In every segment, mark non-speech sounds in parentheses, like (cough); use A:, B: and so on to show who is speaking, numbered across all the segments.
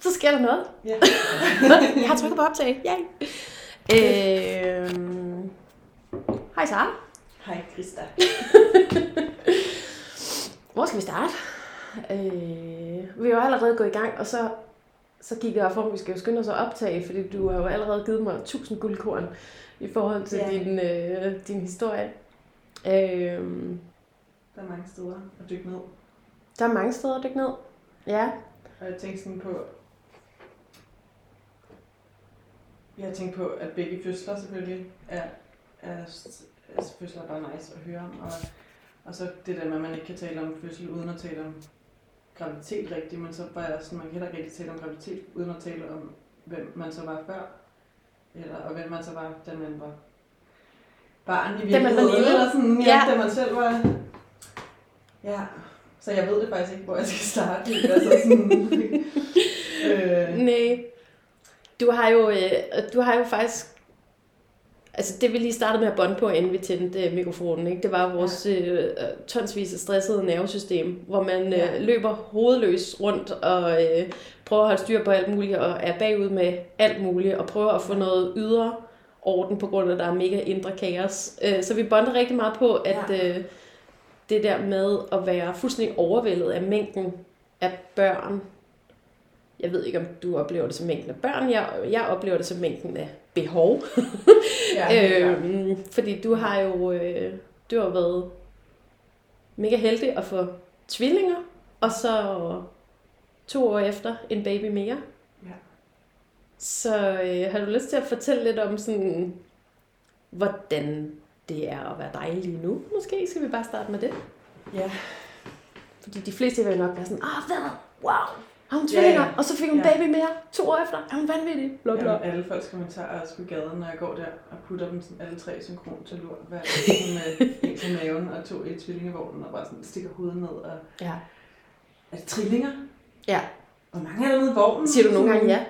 A: Så sker der noget.
B: Ja.
A: Jeg (laughs) har trykket på optag. Yay. Øh, hej Sara.
B: Hej Christa. (laughs)
A: Hvor skal vi starte? Øh, vi er jo allerede gået i gang, og så, så gik jeg for, at vi skal jo skynde os at optage, fordi du har jo allerede givet mig 1000 guldkorn i forhold til
B: Ja.
A: din, øh, din historie. Øh,
B: Der er mange steder at dykke ned.
A: der er mange steder at dykke ned. Ja.
B: Og jeg tænkte sådan på... Jeg har tænkt på, at begge fødsler selvfølgelig er, er, er fødsler er bare nice at høre om. Og, og så det der med, at man ikke kan tale om fødsel uden at tale om graviditet rigtigt, men så var jeg sådan, man kan heller ikke rigtig tale om graviditet uden at tale om, hvem man så var før. Eller, og hvem man så var, da man var barn i virkeligheden. Eller sådan, ja,
A: Ja.
B: da man selv var... Ja, så jeg ved det faktisk ikke, hvor jeg skal starte. Altså sådan, (laughs) øh,
A: Nej. Du har jo, øh, du har jo faktisk... Altså det vi lige startede med at bånde på, inden vi tændte øh, mikrofonen, ikke? det var vores øh, tonsvis af stressede nervesystem, hvor man
B: Ja.
A: øh, løber hovedløs rundt og øh, prøver at holde styr på alt muligt, og er bagud med alt muligt, og prøver at få noget ydre orden, på grund af, at der er mega indre kaos. Øh, så vi bondede rigtig meget på, at
B: Ja.
A: øh, det der med at være fuldstændig overvældet af mængden af børn, jeg ved ikke, om du oplever det som mængden af børn. Jeg, jeg oplever det som mængden af behov. (laughs)
B: ja,
A: øhm, fordi du har jo øh, du har været mega heldig at få tvillinger, og så to år efter en baby mere.
B: Ja.
A: Så øh, har du lyst til at fortælle lidt om sådan, hvordan det er at være dig lige nu? Måske skal vi bare starte med det.
B: ja,
A: Fordi de fleste vil nok være sådan, ah, hvad? Wow, har hun
B: Ja,
A: tvillinger?
B: ja.
A: Og så fik hun
B: Ja.
A: baby mere to år efter. Er hun vanvittig? Bla, bla.
B: Jamen, alle folks kommentarer er sgu gaden, når jeg går der og putter dem sådan alle tre synkron til lort. Sådan (laughs) med en på maven og to i tvillingevognen og bare sådan stikker hovedet ned. Og,
A: Ja.
B: er det trillinger?
A: Ja.
B: Hvor mange er der nede i vognen?
A: Siger du nogle gange ja?
B: Nej,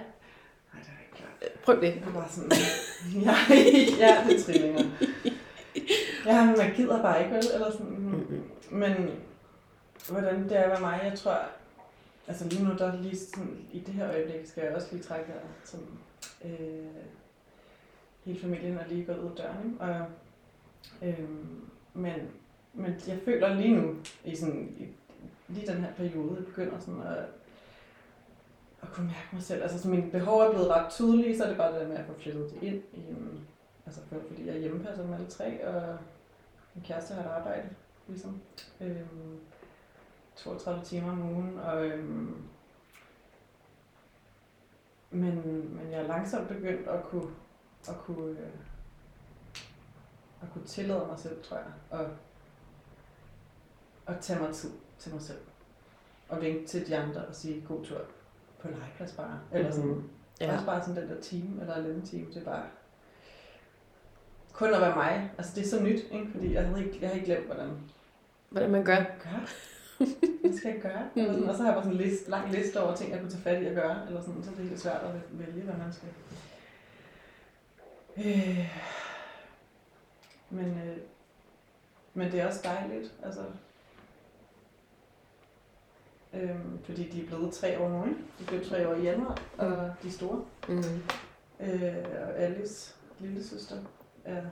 B: det er ikke klart.
A: Prøv det.
B: Jeg er bare sådan, (laughs) ikke, ja, det er trillinger. Ja, men man gider bare ikke, vel? Eller sådan. Men hvordan det er være mig, jeg tror, altså lige nu, der lige sådan, i det her øjeblik, skal jeg også lige trække vejret, sådan, øh, hele familien er lige gået ud af døren, og, øh, men, men jeg føler lige nu, i sådan, i, lige den her periode, jeg begynder sådan at, at kunne mærke mig selv, altså så mine behov er blevet ret tydelige, så er det bare det der med at få flyttet det ind i en, altså for, fordi jeg er hjemmepasser med alle tre, og min kæreste har et arbejde, ligesom. Øhm, 32 timer om ugen, og øhm, men, men jeg er langsomt begyndt at kunne, at kunne, øh, at kunne tillade mig selv, tror jeg, og at tage mig tid til mig selv. Og vinke til de andre og sige god tur på legeplads bare. Eller sådan,
A: Mhm.
B: ja. Også bare sådan den der time eller halvanden time, det er bare kun at være mig. Altså det er så nyt, ikke? fordi jeg havde ikke, jeg havde ikke glemt, hvordan
A: Hvordan man gør.
B: gør. Hvad skal jeg gøre? (laughs)
A: Mm.
B: Eller sådan, og så har jeg bare sådan en liste, lang liste over ting, jeg kunne tage fat i at gøre. Eller sådan, så er det helt svært at vælge, hvad man skal. Øh, men, øh, men det er også dejligt. Altså, øh, fordi de er blevet tre år nu, ikke? De blev tre år i januar, og de er store.
A: Mm.
B: Øh, og Alice, lille søster, er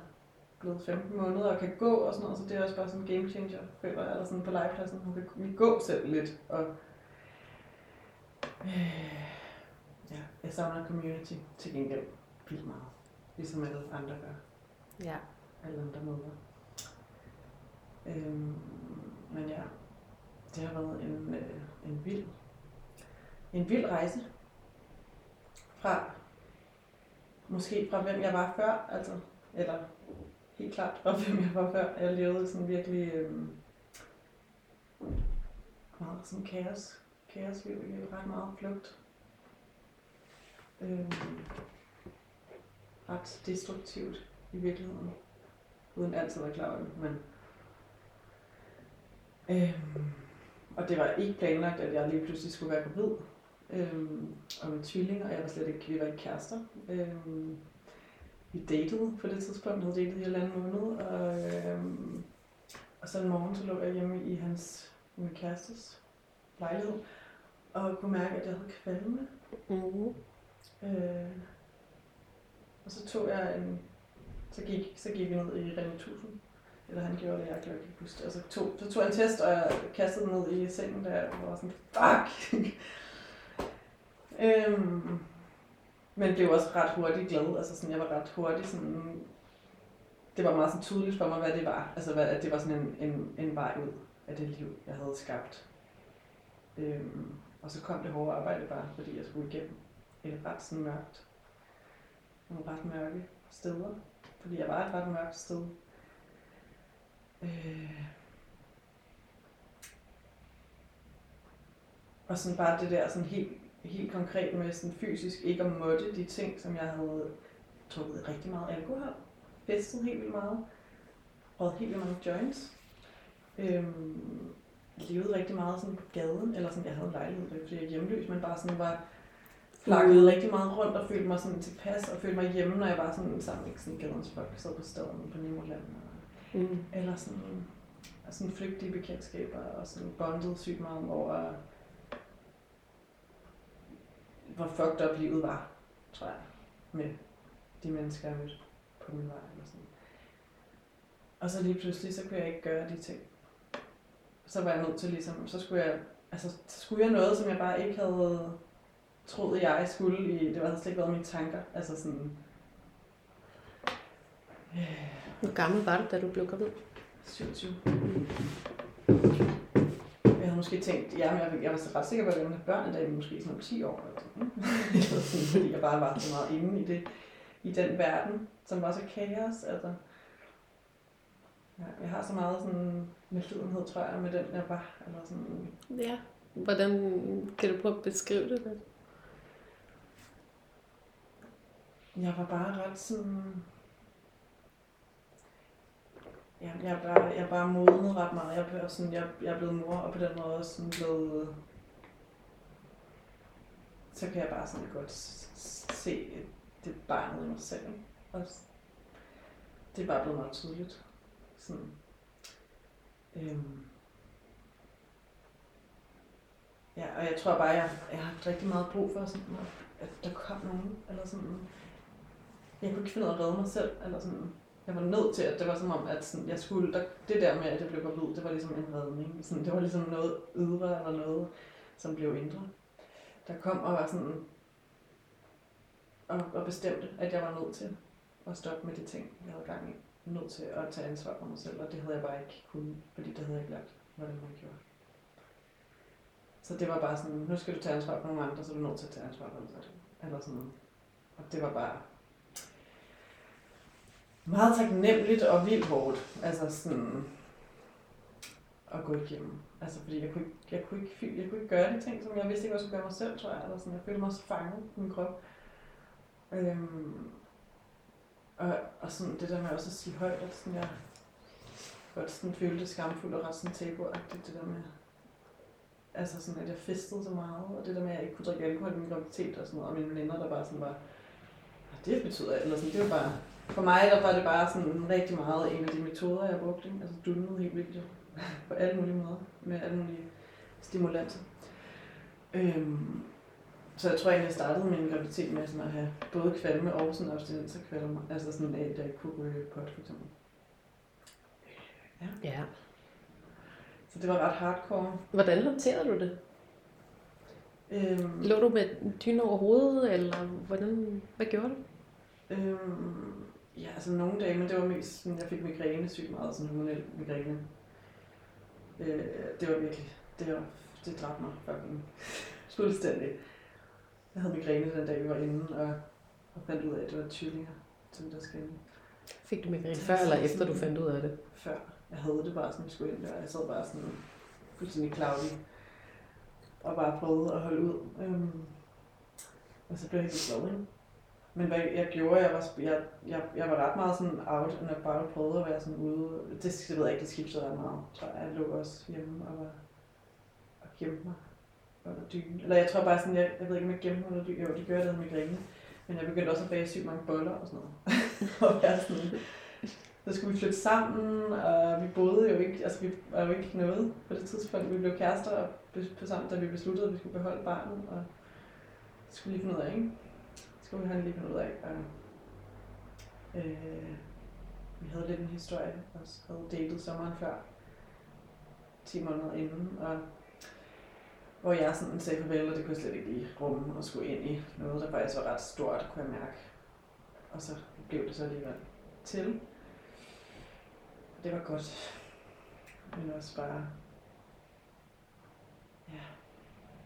B: blevet 15 måneder og kan gå og sådan noget, så det er også bare sådan en game changer, føler jeg, eller sådan på legepladsen. Hun kan lige gå selv lidt, og øh, ja, jeg savner community til gengæld vildt meget, ligesom alle andre gør,
A: Ja.
B: alle andre måder. Øhm, men ja, det har været en, øh, en vild, en vild rejse fra måske fra hvem jeg var før, altså, eller helt klart fra hvem jeg var før. Jeg levede sådan virkelig øh, meget sådan kaos, kaosliv, jeg ret meget flugt. Øh, ret destruktivt i virkeligheden, uden altid at være klar over det, men øh, og det var ikke planlagt, at jeg lige pludselig skulle være gravid. Øhm, og med tvillinger, og jeg var slet ikke, vi var ikke kærester. Øhm, vi datede på det tidspunkt, havde datet i en eller anden måned, og, øhm, og så en morgen, så lå jeg hjemme i hans min kærestes lejlighed, og kunne mærke, at jeg havde kvalme.
A: Mm.
B: Øh, og så tog jeg en, så gik, så gik vi ned i Rene 1000, eller han gjorde det, jeg gjorde ikke huske. Og så tog, så tog jeg en test, og jeg kastede den ned i sengen der, og var sådan, fuck! (laughs) øhm, men blev også ret hurtigt glad, altså sådan, jeg var ret hurtigt sådan, det var meget sådan tydeligt for mig, hvad det var. Altså, hvad, at det var sådan en, en, en vej ud af det liv, jeg havde skabt. Øhm, og så kom det hårde arbejde bare, fordi jeg skulle igennem et ret sådan mørkt, nogle ret mørke steder. Fordi jeg var et ret mørkt sted. Øh, og sådan bare det der sådan helt, helt konkret med sådan fysisk ikke at måtte de ting, som jeg havde drukket rigtig meget alkohol, festet helt vildt meget, røget helt vildt mange joints, øhm, levede rigtig meget sådan på gaden, eller sådan, jeg havde en lejlighed, det var fordi jeg er hjemløs, men bare sådan var flakkede rigtig meget rundt og følte mig sådan tilpas og følte mig hjemme, når jeg var sådan sammen med sådan gadens folk, sad på staden på Nemoland. Og,
A: Mm.
B: eller sådan, og sådan flygtige bekendtskaber og sådan bondet sygt meget over, hvor fucked up livet var, tror jeg, med de mennesker, jeg mødte på min vej. Eller sådan. Og så lige pludselig, så kunne jeg ikke gøre de ting. Så var jeg nødt til ligesom, så skulle jeg, altså, så skulle jeg noget, som jeg bare ikke havde troet, jeg skulle i, det var slet ikke været mine tanker. Altså sådan,
A: Hvor gammel var du, da du blev gravid?
B: 27. Jeg havde måske tænkt, ja, men jeg, jeg var så ret sikker på, at jeg ville have børn en dag, måske sådan om 10 år. (laughs) Eller sådan, fordi jeg bare var så meget inde i, det, i den verden, som var så kaos. Altså. Ja, jeg har så meget sådan medlidenhed, tror jeg, med den, jeg var. Eller sådan,
A: Ja. Hvordan kan du prøve at beskrive det lidt?
B: jeg var bare ret sådan... Ja, jeg er bare, jeg er bare modnet ret meget. Jeg er, sådan, jeg, jeg er blevet mor, og på den måde også sådan blevet... Så kan jeg bare sådan godt se det barnet i mig selv. Og Det er bare blevet meget tydeligt. Sådan. Øhm. Ja, og jeg tror bare, jeg, jeg har haft rigtig meget brug for, sådan, at der kom nogen, eller sådan, jeg kunne ikke finde ud af at redde mig selv, eller sådan, jeg var nødt til, at det var som om, at sådan, jeg skulle, der, det der med, at jeg blev gravid, det var ligesom en redning. Sådan, det var ligesom noget ydre, eller noget, som blev indre. Der kom og var sådan, og, og bestemte, at jeg var nødt til at stoppe med de ting, jeg havde gang i. Nødt til at tage ansvar for mig selv, og det havde jeg bare ikke kunnet, fordi det havde jeg ikke lært, hvordan man gjorde. Så det var bare sådan, nu skal du tage ansvar for nogle andre, så er du nødt til at tage ansvar for dig selv. Eller sådan. Og det var bare meget taknemmeligt og vildt hårdt. Altså sådan at gå igennem. Altså fordi jeg kunne ikke, jeg kunne ikke, jeg kunne ikke gøre de ting, som jeg vidste ikke, hvad jeg skulle gøre mig selv, tror jeg. Eller sådan. Jeg følte mig så fanget i min krop. Øhm, og, og sådan det der med også at sige højt, at sådan jeg godt sådan følte det skamfuldt og ret sådan tabuagtigt, det der med, altså sådan, at jeg festede så meget, og det der med, at jeg ikke kunne drikke alkohol i min graviditet og sådan noget, og mine veninder, der bare sådan var, det betyder, eller sådan, det var bare, for mig der var det bare sådan rigtig meget en af de metoder, jeg brugte, ikke? altså dunede helt vildt jo, (laughs) på alle mulige måder, med alle mulige stimulanser. Øhm, så jeg tror egentlig, jeg startede min graviditet med sådan at have både kvalme og sådan abstinens af kvalme, altså sådan af, at jeg kunne ryge pot for eksempel.
A: Ja.
B: Så det var ret hardcore.
A: Hvordan håndterede du det?
B: Øhm,
A: Lå du med dyne over hovedet, eller hvordan, hvad gjorde du?
B: Øhm, ja, altså nogle dage, men det var mest sådan, jeg fik migræne sygt meget, sådan hormonel migræne. Øh, det var virkelig, det var, det dræbte mig fucking fuldstændig. Jeg havde migræne den dag, vi var inde, og, og fandt ud af, at det var tvillinger, som der skal
A: Fik du migræne før eller efter, du fandt ud af det?
B: før. Jeg havde det bare sådan, jeg skulle ind der, jeg sad bare sådan fuldstændig cloudy, og bare prøvede at holde ud. Øhm, og så blev jeg helt glad, ikke? Men hvad jeg gjorde, jeg var, jeg, jeg, jeg var ret meget sådan out and about, prøvede at være sådan ude. Det, det ved jeg ikke, det skiftede ret meget, tror jeg. Jeg lå også hjemme og var og gemte mig under dynen. Eller jeg tror bare sådan, jeg, jeg ved ikke, om jeg gemte mig under dynen. Jo, det gjorde jeg, da jeg migræne. Men jeg begyndte også at bage sygt mange boller og sådan noget. (laughs) og være sådan så skulle vi flytte sammen, og vi boede jo ikke, altså vi var jo ikke noget på det tidspunkt. Vi blev kærester og på sammen, da vi besluttede, at vi skulle beholde barnet, og skulle lige finde ud af, ikke? Så skulle han lige finde ud af. Og, øh, vi havde lidt en historie, og havde datet sommeren før, 10 måneder inden, og hvor jeg sådan sagde farvel, og det kunne jeg slet ikke lige rumme og skulle ind i noget, der faktisk var ret stort, kunne jeg mærke. Og så blev det så alligevel til. Det var godt. Men også bare... Ja.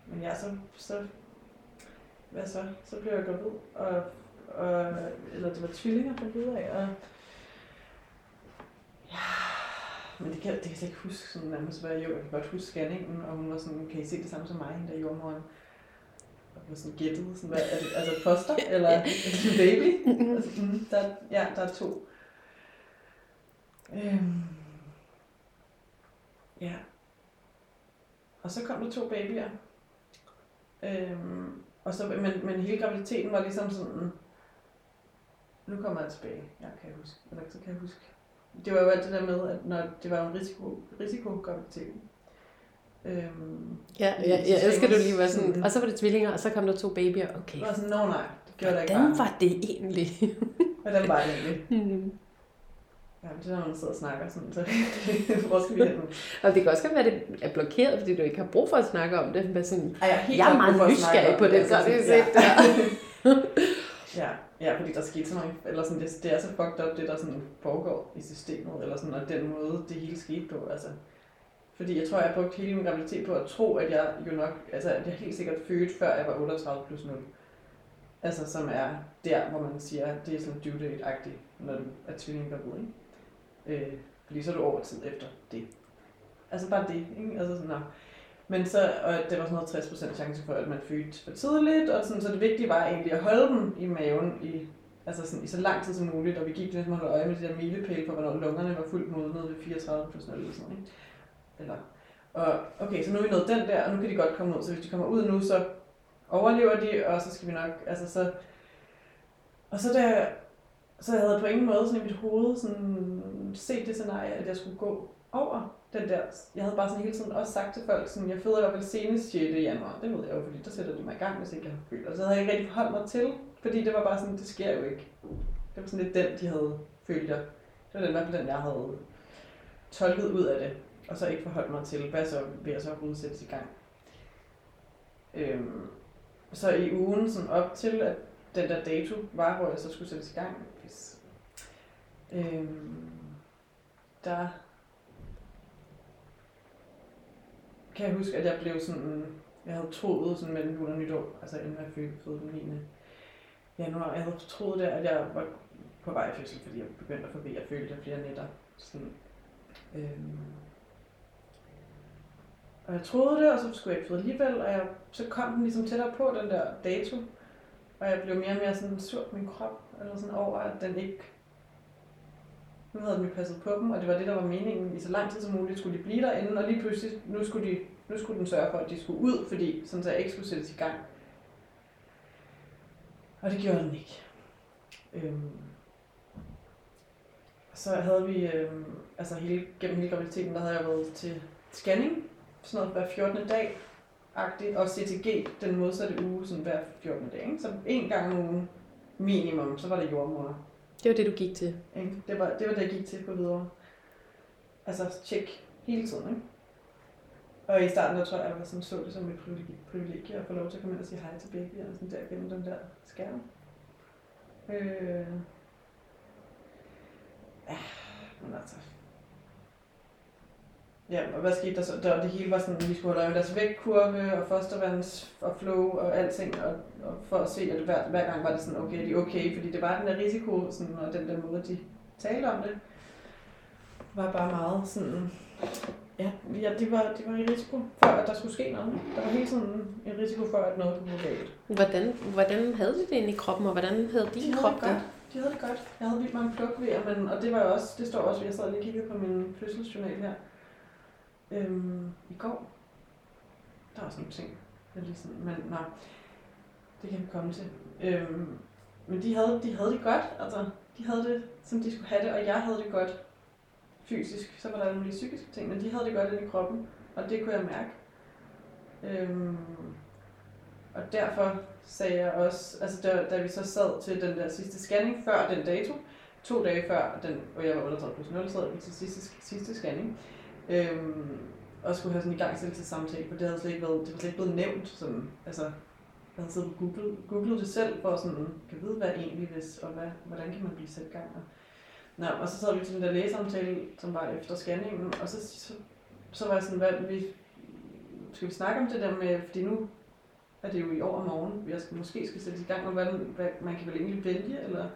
B: Men ja, så, så hvad så? Så blev jeg gravid, og, og, eller det var tvillinger, fandt ud af, og men det kan, det kan jeg slet ikke huske sådan nærmest, hvad jeg, jeg kan godt huske scanningen, og hun var sådan, kan I se det samme som mig, hende der jordmoren? Og var sådan gættet, sådan, hvad, er det, altså foster, eller er det baby? altså, mm, der, ja, der er to. Øhm, ja. Og så kom der to babyer. Øhm, og så, men, men hele graviditeten var ligesom sådan, nu kommer jeg tilbage, jeg kan huske, eller så kan jeg huske det var jo alt det der med, at når det var en risiko, risikograviditet.
A: Øhm, ja, ja, jeg elsker du lige var sådan, og så var det tvillinger, og så kom der to babyer, okay.
B: Var sådan, no, nej, det gjorde
A: der ikke Hvordan var det egentlig?
B: Hvordan var det egentlig? (laughs) Mm. Ja, det er, når man sidder og snakker sådan, så (laughs) hvor skal vi hen nu?
A: Og det kan også godt være, at det er blokeret, fordi du ikke har brug for at snakke om det. Men sådan,
B: Ej, jeg, er
A: jeg er meget nysgerrig på det, så det er ja. (laughs)
B: ja. Ja, fordi der skete sådan noget, eller sådan, det, det er så fucked up, det der sådan foregår i systemet, eller sådan, og den måde, det hele skete på, altså. Fordi jeg tror, jeg har brugt hele min graviditet på at tro, at jeg jo nok, altså at jeg helt sikkert født, før jeg var 38 plus 0. Altså som er der, hvor man siger, det er sådan due date-agtigt, når du er tvilling gravid, ikke? Øh, fordi så er du over tid efter det. Altså bare det, ikke? Altså sådan, men så, og det var sådan noget 60% chance for, at man fødte for tidligt, og sådan, så det vigtige var egentlig at holde dem i maven i, altså sådan, i så lang tid som muligt, og vi gik lidt med at øje med de der milepæle for, hvornår lungerne var fuldt modnet ved 34 plus 0 eller sådan ikke? Eller, og okay, så nu er vi nået den der, og nu kan de godt komme ud, så hvis de kommer ud nu, så overlever de, og så skal vi nok, altså så, og så der, så jeg havde på ingen måde sådan i mit hoved sådan se det scenarie, at jeg skulle gå over den der, jeg havde bare sådan hele tiden også sagt til folk, sådan, jeg føder i hvert fald senest 6. januar. Det ved jeg jo, fordi der sætter de mig i gang, hvis ikke jeg har født. Og så havde jeg ikke rigtig forholdt mig til, fordi det var bare sådan, det sker jo ikke. Det var sådan lidt den, de havde følt jeg. Det var den, i hvert fald den, jeg havde tolket ud af det, og så ikke forholdt mig til, hvad så vil jeg så overhovedet sættes i gang. Øhm, så i ugen sådan op til, at den der dato var, hvor jeg så skulle sættes i gang, hvis, øhm, der kan jeg huske, at jeg blev sådan, jeg havde troet sådan mellem jul og nytår, altså inden jeg fødte den 9. januar, jeg havde troet der, at jeg var på vej i fødsel, fordi jeg begyndte at få ved at føle det flere nætter. Sådan, øhm, og jeg troede det, og så skulle jeg ikke føde alligevel, og jeg, så kom den ligesom tættere på den der dato, og jeg blev mere og mere sådan sur på min krop, eller sådan over, at den ikke nu havde den passet på dem, og det var det, der var meningen. I så lang tid som muligt skulle de blive derinde, og lige pludselig, nu skulle, de, nu skulle den sørge for, at de skulle ud, fordi sådan så jeg ikke skulle sættes i gang. Og det gjorde den ikke. Øhm, så havde vi, øhm, altså hele, gennem hele graviditeten, der havde jeg været til scanning, sådan noget hver 14. dag, agtigt, og CTG den modsatte uge, sådan hver 14. dag. Ikke? Så en gang om ugen minimum, så var det jordmor.
A: Det var det, du gik til?
B: Ikke? Det, var, det var det, jeg gik til på videre. Altså tjek hele tiden, ikke? Og i starten, der tror jeg, jeg var sådan, så det som et privilegie at få lov til at komme ind og sige hej til begge, og sådan der gennem den der skærm. Øh... Ja, men altså, Ja, og hvad skete der så? Der, det hele var sådan, at vi skulle holde øje med deres vægtkurve og fostervands og flow og alting, og, og for at se, at hver, hver gang var det sådan, okay, de er okay, fordi det var den der risiko, sådan, og den der måde, de talte om det, var bare meget sådan, ja, ja de, var, de var i risiko for, at der skulle ske noget. Der var hele tiden en risiko for, at noget kunne gå galt.
A: Hvordan, hvordan havde de det inde i kroppen, og hvordan havde din
B: de
A: krop
B: det? De havde det godt. Jeg havde vildt mange plukvejer, men, og det var også, det står også, jeg sad lige og kiggede på min fødselsjournal her, øhm, i går. Der er også nogle ting, jeg lige sådan, men nej, det kan vi komme til. Øhm, men de havde, de havde det godt, altså de havde det, som de skulle have det, og jeg havde det godt fysisk. Så var der nogle psykiske ting, men de havde det godt inde i kroppen, og det kunne jeg mærke. Øhm, og derfor sagde jeg også, altså da, da vi så sad til den der sidste scanning før den dato, to dage før, den, og jeg var 38 plus 0, sad vi til sidste, sidste scanning, øhm, og skulle have sådan i gang til samtale, for det havde slet ikke været, det var slet ikke blevet nævnt, sådan, altså, jeg havde siddet og googlet, googlet det selv, for sådan, kan vide, hvad egentlig hvis, og hvad, hvordan kan man blive sat i gang. Og, Nå, og så sad vi til den der lægesamtale, som var efter scanningen, og så, så, så var jeg sådan, hvad, vi, skal vi snakke om det der med, fordi nu er det jo i år og morgen, jeg skal, måske skal sætte i gang, og hvad, hvad man kan vel egentlig vælge, eller...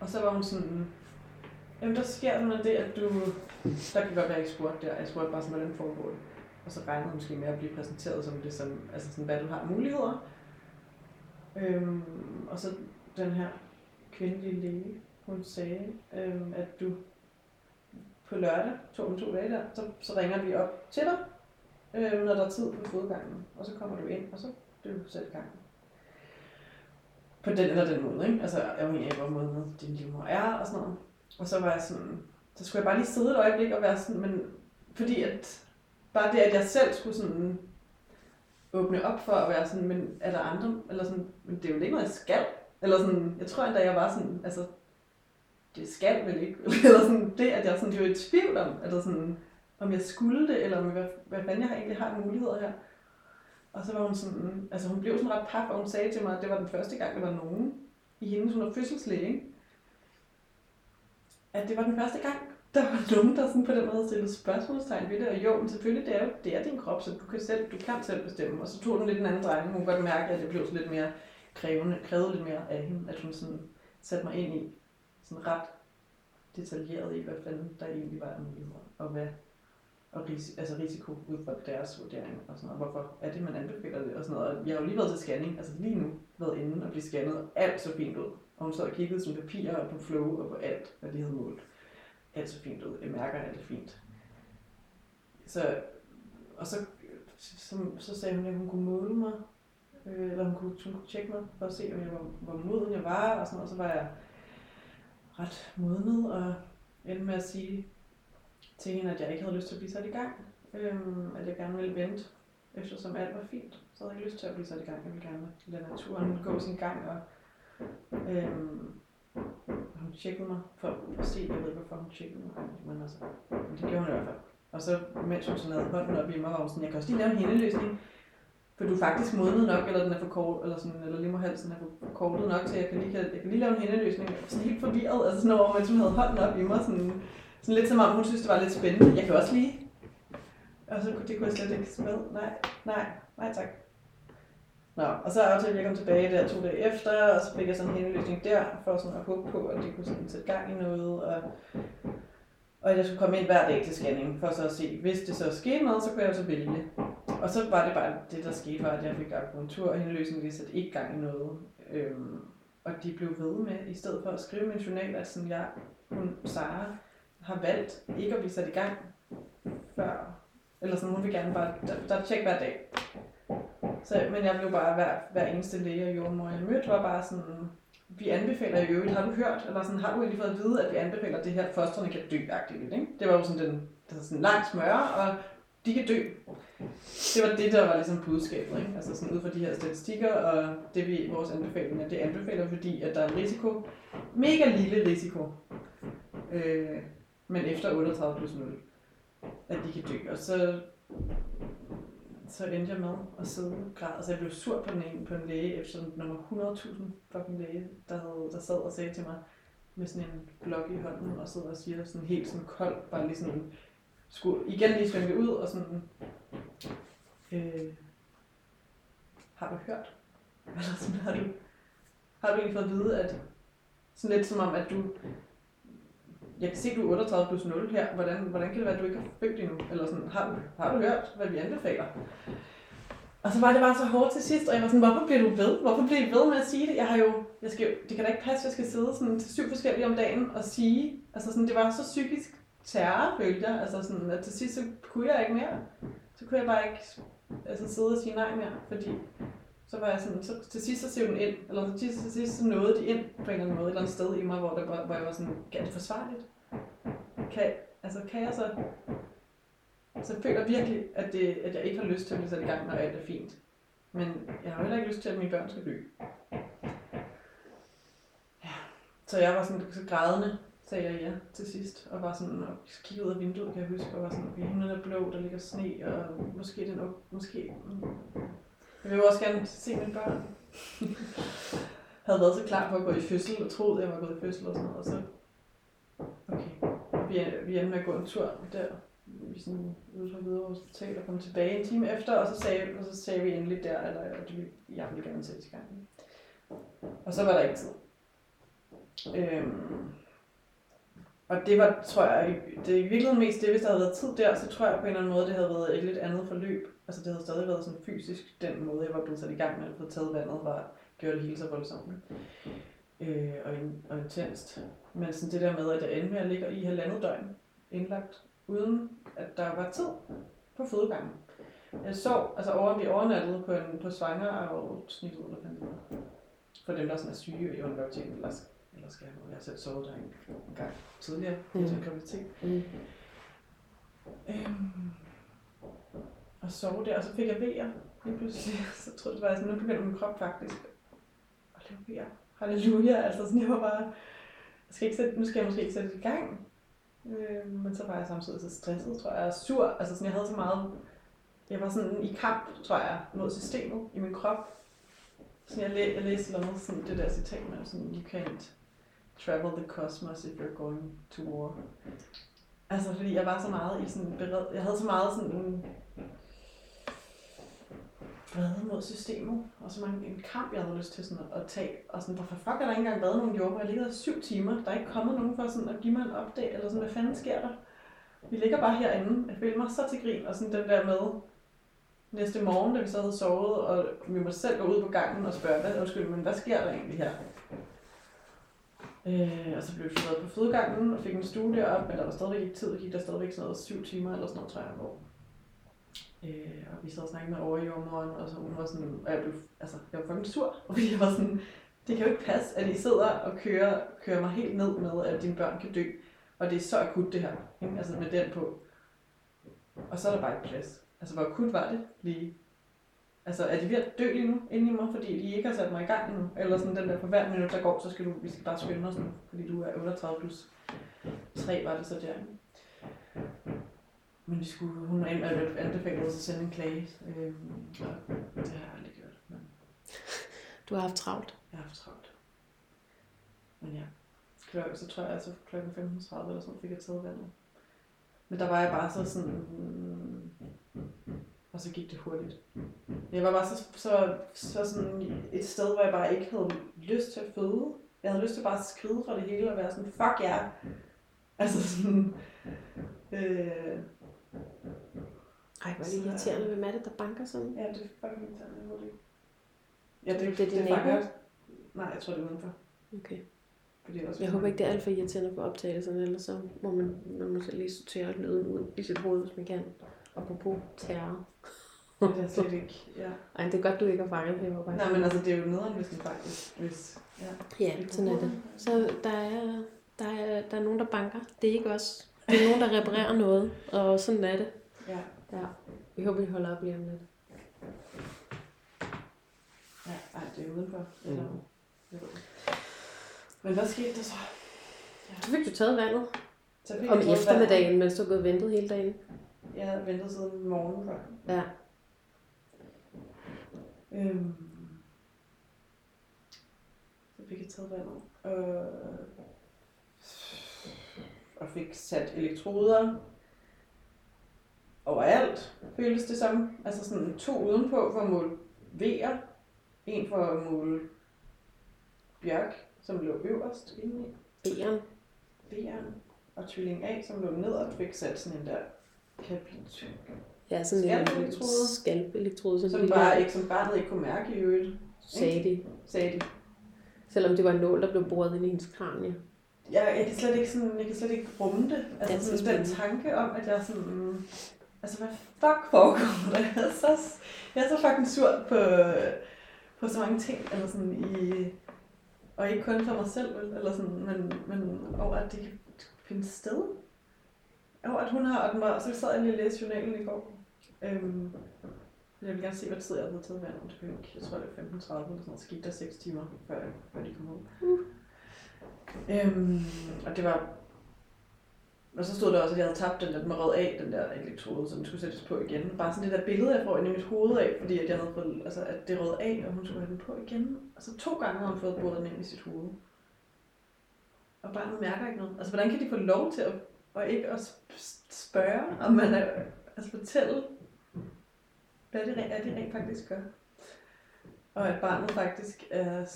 B: Og så var hun sådan, jamen der sker noget det, at du, der kan godt være, at jeg spurgte der, jeg spurgte bare sådan, hvordan foregår det. Og så regnede hun måske med at blive præsenteret som det, som, altså sådan, hvad du har muligheder. Øhm, og så den her kvindelige læge, hun sagde, øhm, at du på lørdag, to om to dage der, så, så ringer vi op til dig, øhm, når der er tid på fodgangen. Og så kommer du ind, og så bliver du sat i gang. På den eller den måde, ikke? Altså afhængig af, hvor måde din livmor er og sådan noget. Og så var jeg sådan, så skulle jeg bare lige sidde et øjeblik og være sådan, men fordi at bare det, at jeg selv skulle sådan åbne op for at være sådan, men er der andre, eller sådan, men det er jo ikke noget, jeg skal. Eller sådan, jeg tror endda, jeg var sådan, altså, det skal vel ikke. (laughs) eller sådan, det, at jeg sådan, det var i tvivl om, eller sådan, om jeg skulle det, eller om, hvad, hvad fanden jeg egentlig har muligheder her. Og så var hun sådan, altså hun blev sådan ret paf, og hun sagde til mig, at det var den første gang, der var nogen i hendes, hun er fødselslæge, at det var den første gang, der var nogen, der sådan på den måde stillede spørgsmålstegn ved det, og jo, men selvfølgelig, det er jo det er din krop, så du kan, selv, du kan selv bestemme. Og så tog den lidt en anden drejning. Hun kunne godt mærke, at det blev så lidt mere krævende, krævede lidt mere af hende, at hun sådan satte mig ind i sådan ret detaljeret i, hvad fanden der egentlig var af muligheder, og hvad og ris- altså risiko ud fra deres vurdering og sådan noget. Hvorfor er det, man anbefaler det og sådan noget. Og jeg har jo lige været til scanning, altså lige nu været inde og blive scannet, alt så fint ud. Og hun sad og kiggede som papirer og på flow og på alt, hvad de havde målt. Alt så fint ud. Jeg mærker alt fint. Så, og så, så, så sagde hun, at hun kunne måle mig, øh, eller hun kunne, hun kunne tjekke mig, for at se, om jeg var, hvor moden jeg var, og sådan noget. Og så var jeg ret modnet, og endte med at sige til hende, at jeg ikke havde lyst til at blive sat i gang. Øhm, at jeg gerne ville vente, eftersom alt var fint. Så havde jeg ikke lyst til at blive sat i gang. Jeg ville gerne lade naturen gå sin gang. Og, øhm, hun tjekkede mig for at se, jeg ved hvorfor hun tjekkede mig. Men altså, men det gjorde hun i hvert fald. Og så, mens hun sådan havde hånden op i mig, var hun sådan, jeg kan også lige lave en hændeløsning. For du er faktisk modnet nok, eller den er for kort, eller sådan, eller livmoderhalsen er for kortet nok, til jeg kan lige, jeg kan lige lave en hændeløsning. Jeg var sådan helt forvirret, altså sådan over, mens hun havde hånden op i mig, sådan, sådan lidt som om hun synes, det var lidt spændende. Jeg kan også lige. Og så det kunne jeg slet ikke med. Nej, nej, nej tak. Nå, og så aftalte jeg kom tilbage der to dage efter, og så fik jeg sådan en henvisning der, for sådan at håbe på, at det kunne sådan sætte gang i noget. Og, og jeg skulle komme ind hver dag til scanning, for så at se, hvis det så skete noget, så kunne jeg så vælge. Og så var det bare det, der skete, var, at jeg fik akupunktur, og henløsningen lige satte ikke gang i noget. Øhm, og de blev ved med, i stedet for at skrive min journal, at sådan jeg, hun, Sara, har valgt ikke at blive sat i gang før. Eller sådan, hun vil gerne bare, der, der tjek hver dag. Så, men jeg blev bare hver, hver eneste læge og jordmor, jeg mødte, var bare sådan, vi anbefaler i øvrigt, har du hørt, eller sådan, har du egentlig fået at vide, at vi anbefaler det her, fosterne kan dø -agtigt, ikke? Det var jo sådan den, det sådan langt smøre, og de kan dø. Det var det, der var ligesom budskabet, ikke? Altså sådan ud fra de her statistikker, og det vi, vores anbefalinger, det anbefaler, fordi at der er en risiko, mega lille risiko, øh, men efter 38 plus 0, at de kan dø. Og så, så endte jeg med at sidde og græde. Altså jeg blev sur på, den ene, på en læge, efter nummer 100.000 fucking læge, der, havde, der sad og sagde til mig, med sådan en blok i hånden, og sidder og siger sådan helt sådan kold, bare lige sådan, skulle igen lige svømme ud, og sådan, øh, har du hørt? Eller sådan, har du, har du egentlig fået at vide, at sådan lidt som om, at du jeg kan se, at du er 38 plus 0 her. Hvordan, hvordan kan det være, at du ikke har født endnu? Eller sådan, har du, har du hørt, hvad vi anbefaler? Og så var det bare så hårdt til sidst, og jeg var sådan, hvorfor bliver du ved? Hvorfor bliver du ved med at sige det? Jeg har jo, jeg skal, det kan da ikke passe, at jeg skal sidde sådan til syv forskellige om dagen og sige, altså sådan, det var så psykisk terror, følte jeg, altså sådan, at til sidst så kunne jeg ikke mere. Så kunne jeg bare ikke altså sidde og sige nej mere, fordi så var jeg sådan, så til sidst så sev den ind, eller til sidst, til sidst så nåede de ind på en eller anden måde, et eller andet sted i mig, hvor, der var, hvor jeg var sådan, er det forsvarligt? Kan, altså, kan jeg så... Så jeg føler virkelig, at, det, at jeg ikke har lyst til at blive sat i gang, når alt er fint. Men jeg har heller ikke lyst til, at mine børn skal dø. Ja. Så jeg var sådan så grædende, sagde jeg ja til sidst, og var sådan, og kiggede ud af vinduet, kan jeg huske, og var sådan, okay, himlen er blå, der ligger sne, og måske den, måske, mm, jeg vil også gerne se mine børn. (laughs) havde været så klar på at gå i fødsel, og troede, at jeg var gået i fødsel og sådan noget, og så, okay, vi, vi endte med at gå en tur der, vi sådan ude fra Hvidovre Hospital og kom tilbage en time efter, og så sagde, og så sagde vi endelig der, eller at vi, jeg ville gerne sætte i gang. Og så var der ikke tid. Øhm, og det var, tror jeg, det er i virkeligheden mest det, hvis der havde været tid der, så tror jeg på en eller anden måde, det havde været et lidt andet forløb. Altså det havde stadig været sådan fysisk, den måde, jeg var blevet sat i gang med at få taget vandet, var gjorde det hele så voldsomt øh, og, in, og intenst. Men sådan det der med, at jeg endte med at ligge i halvandet døgn indlagt, uden at der var tid på fødegangen. Jeg sov, altså over, vi overnattede på, en, på svanger og snittet, eller hvad For dem, der sådan er syge i undergraviditeten, eller, eller skal jeg, jeg har selv sovet der en, en gang tidligere mm. i graviditet. Mm. Øhm, og sove der, og så fik jeg vejer lige pludselig. (laughs) Så troede jeg bare, sådan, nu begynder min krop faktisk at lave vejer. Halleluja, altså sådan, jeg var bare, jeg skal ikke sætte, nu skal jeg måske ikke sætte det i gang. Øh, men så var jeg samtidig så stresset, tror jeg, og sur. Altså sådan, jeg havde så meget, jeg var sådan i kamp, tror jeg, mod systemet i min krop. Så jeg, læ- jeg læste noget sådan, det der citat med, sådan, you can't travel the cosmos if you're going to war. Altså, fordi jeg var så meget i sådan bered, jeg havde så meget sådan vrede mod systemet, og så mange, en kamp, jeg havde lyst til sådan at, at tage, og sådan, hvorfor fuck er der ikke engang været nogen jordbær? Jeg ligger syv timer, der er ikke kommet nogen for sådan at give mig en update, eller sådan, hvad fanden sker der? Vi ligger bare herinde, jeg føler mig så til grin, og sådan den der med, næste morgen, da vi så havde sovet, og vi måtte selv gå ud på gangen og spørge, hvad, undskyld, men hvad sker der egentlig her? Øh, og så blev vi flyttet på fødegangen og fik en stue deroppe, men der var stadigvæk ikke tid, gik der stadigvæk sådan noget syv timer eller sådan noget, tror jeg, hvor Øh, og vi sad og snakkede med overjordmoren, og så hun var sådan, og jeg blev, altså, jeg var fucking sur, (laughs) fordi jeg var sådan, det kan jo ikke passe, at I sidder og kører, kører mig helt ned med, at dine børn kan dø. Og det er så akut det her, ikke? altså med den på. Og så er der bare ikke plads. Altså hvor akut var det lige? Altså er de ved at dø lige nu inde i mig, fordi de ikke har sat mig i gang nu? Eller sådan den der, for hver minut der går, så skal du, vi skal bare skynde os nu, fordi du er 38 plus 3 var det så der. Men vi skulle, hun anbefalede os at sende en klage, øh, og det har jeg aldrig gjort. Men...
A: Du har haft travlt?
B: Jeg har haft travlt. Men ja, klokken, så tror jeg, altså klokken 15.30 eller sådan, fik jeg taget vandet. Men der var jeg bare så sådan, mm, og så gik det hurtigt. Jeg var bare så, så, så sådan et sted, hvor jeg bare ikke havde lyst til at føde. Jeg havde lyst til bare at skride fra det hele og være sådan, fuck ja. Yeah. Altså sådan, øh,
A: ej, hvor er det irriterende. Hvem er det, der banker sådan?
B: Ja, det er fucking irriterende. Hvor det... Ja, det, det, det, det er fanger. Nej, jeg tror, det er udenfor.
A: Okay. Fordi også jeg håber ikke, det er alt for irriterende på optagelserne, eller så må man, man må så lige sortere lyden ud i sit hoved, hvis man kan. Apropos terror.
B: Det er slet ikke, ja.
A: Ej, det er godt, du ikke har fanget det.
B: Bare Nej, men altså, det er jo nederen, hvis den faktisk, hvis...
A: Ja, ja sådan er det. Så der er, der, er, der er nogen, der banker. Det er ikke os. Det er nogen, der reparerer noget, og sådan er det.
B: Ja.
A: Ja. Vi håber, vi holder op lige om lidt.
B: Ja, ej, det er udenfor. Mm. Eller, Men hvad skete der så?
A: Ja. Så fik du taget vandet. Så fik Om eftermiddagen, vandet. mens du har gået ventet hele dagen.
B: Jeg havde ventet siden morgen før.
A: Ja.
B: Øhm, så fik jeg taget vandet. Øh, og fik sat elektroder overalt, føles det som. Altså sådan to udenpå for at måle V'er, en for at måle Bjørk, som lå øverst inde i.
A: B'eren.
B: B'eren. Og tvilling A, som lå nederst, fik sat sådan en der kapitel.
A: Ja, sådan en skalpelektrode. Skalpelektrode.
B: Som, som, bare ikke, som barnet ikke kunne mærke i øvrigt.
A: Sagde de.
B: Sagde de.
A: Selvom det var en nål, der blev boret ind i hendes kranie.
B: Jeg, jeg, kan slet ikke sådan, jeg kan slet ikke rumme det. Altså sådan den tanke om, at jeg sådan, mm, Altså, hvad fuck foregår der? Jeg er så, jeg er så fucking sur på, på så mange ting, eller sådan i, og ikke kun for mig selv, vel, eller sådan, men, men over at det kan finde sted. Over at hun har, og den var, så sad jeg lige og læste journalen i går. Øhm, jeg vil gerne se, hvad tid jeg havde taget vand. Det blev jeg tror, det var 15.30 eller sådan noget. Så gik der 6 timer, før, før de kom ud. Uh. Øhm, og det var... Og så stod der også, at jeg havde tabt den der, den var rød af, den der elektrode, så den skulle sættes på igen. Bare sådan det der billede, jeg får ind i mit hoved af, fordi at jeg havde fået, altså, at det rød af, og hun skulle have den på igen. Og så to gange har hun fået boret den ind i sit hoved. Og barnet mærker ikke noget. Altså, hvordan kan de få lov til at, og ikke at spørge, om man er, altså fortælle, hvad det, er, det rent faktisk gør. Og at barnet faktisk er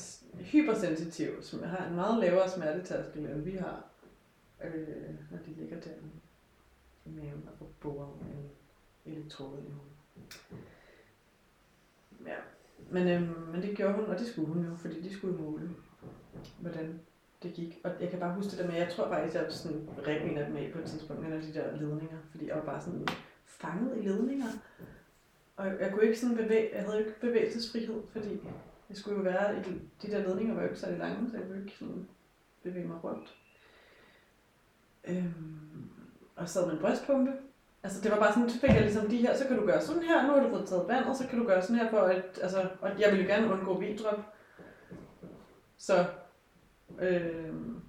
B: hypersensitiv, som har en meget lavere smertetærskel, end vi har, øh, når de ligger der i maven og får boret en elektrode i hovedet. Ja, men, øh, men det gjorde hun, og det skulle hun jo, fordi de skulle måle, hvordan det gik. Og jeg kan bare huske det der med, jeg tror faktisk, jeg sådan rev en af dem af på et tidspunkt, en af de der ledninger, fordi jeg var bare sådan fanget i ledninger. Og jeg kunne ikke sådan bevæge, jeg havde ikke bevægelsesfrihed, fordi jeg skulle jo være i de der ledninger var jo ikke særlig lange, så jeg kunne ikke sådan bevæge mig rundt. Øhm, og sad med en brystpumpe. Altså det var bare sådan, så fik jeg ligesom de her, så kan du gøre sådan her, nu har du fået taget vand, og så kan du gøre sådan her for at, altså, og jeg ville jo gerne undgå vidrop. Så, øhm,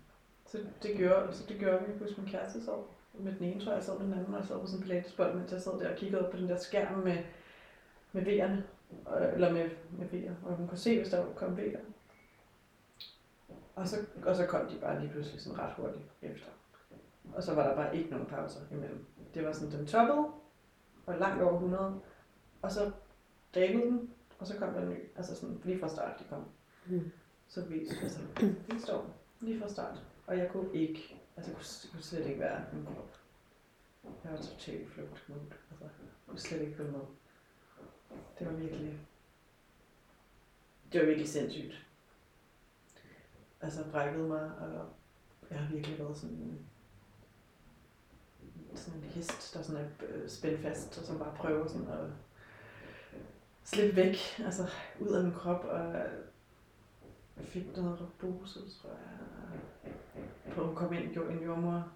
B: så det gjorde, så det gjorde vi hos min kæreste så med den ene, tror jeg, jeg sad med den anden, og jeg sad på sådan en pilatesbold, mens jeg sad der og kiggede op på den der skærm med, med V'erne, eller med, med V'er, og hun kunne se, hvis der kom V'er. Og så, og så kom de bare lige pludselig sådan ret hurtigt efter. Og så var der bare ikke nogen pauser imellem. Det var sådan, den toppede, og langt over 100, og så dalede den, og så kom der en ny. Altså sådan lige fra start, de kom. Mm. Så vi, altså, vi står lige fra start. Og jeg kunne ikke, altså jeg kunne, jeg kunne slet ikke være min krop. Jeg var totalt flugt mode. Altså, jeg kunne slet ikke følge med. Det var virkelig, det var virkelig sindssygt. Altså brækkede mig, og jeg har virkelig været sådan sådan en hest, der sådan er øh, spændt fast, og som bare prøver sådan at slippe væk, altså ud af min krop, og jeg fik noget robose, tror jeg, på at komme ind, en jordmor,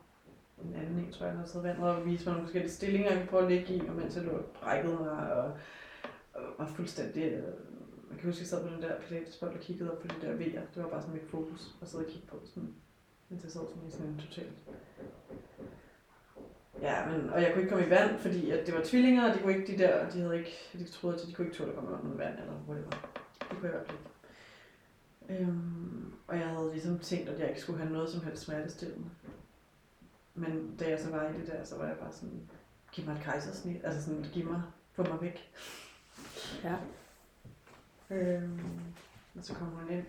B: en anden en, tror jeg, der havde taget vand, og vise mig nogle forskellige stillinger, jeg kunne prøve at ligge i, og mens jeg lå brækket mig, og var fuldstændig, øh, jeg kan huske, at jeg sad på den der pilatesbold og kiggede op på de der V'er, det var bare sådan mit fokus, at sidde og kigge på, sådan, mens jeg sad sådan i sådan en total Ja, men, og jeg kunne ikke komme i vand, fordi at det var tvillinger, og de kunne ikke, de der, de havde ikke, de troede, at de kunne ikke tåle at komme under vand, eller whatever. Det kunne jeg godt lide. Øhm, og jeg havde ligesom tænkt, at jeg ikke skulle have noget som helst smertestillende. Men da jeg så var i det der, så var jeg bare sådan, giv mig et kejsersnit, altså sådan, giv mig, få mig væk. Ja. Øhm, og så kom hun ind.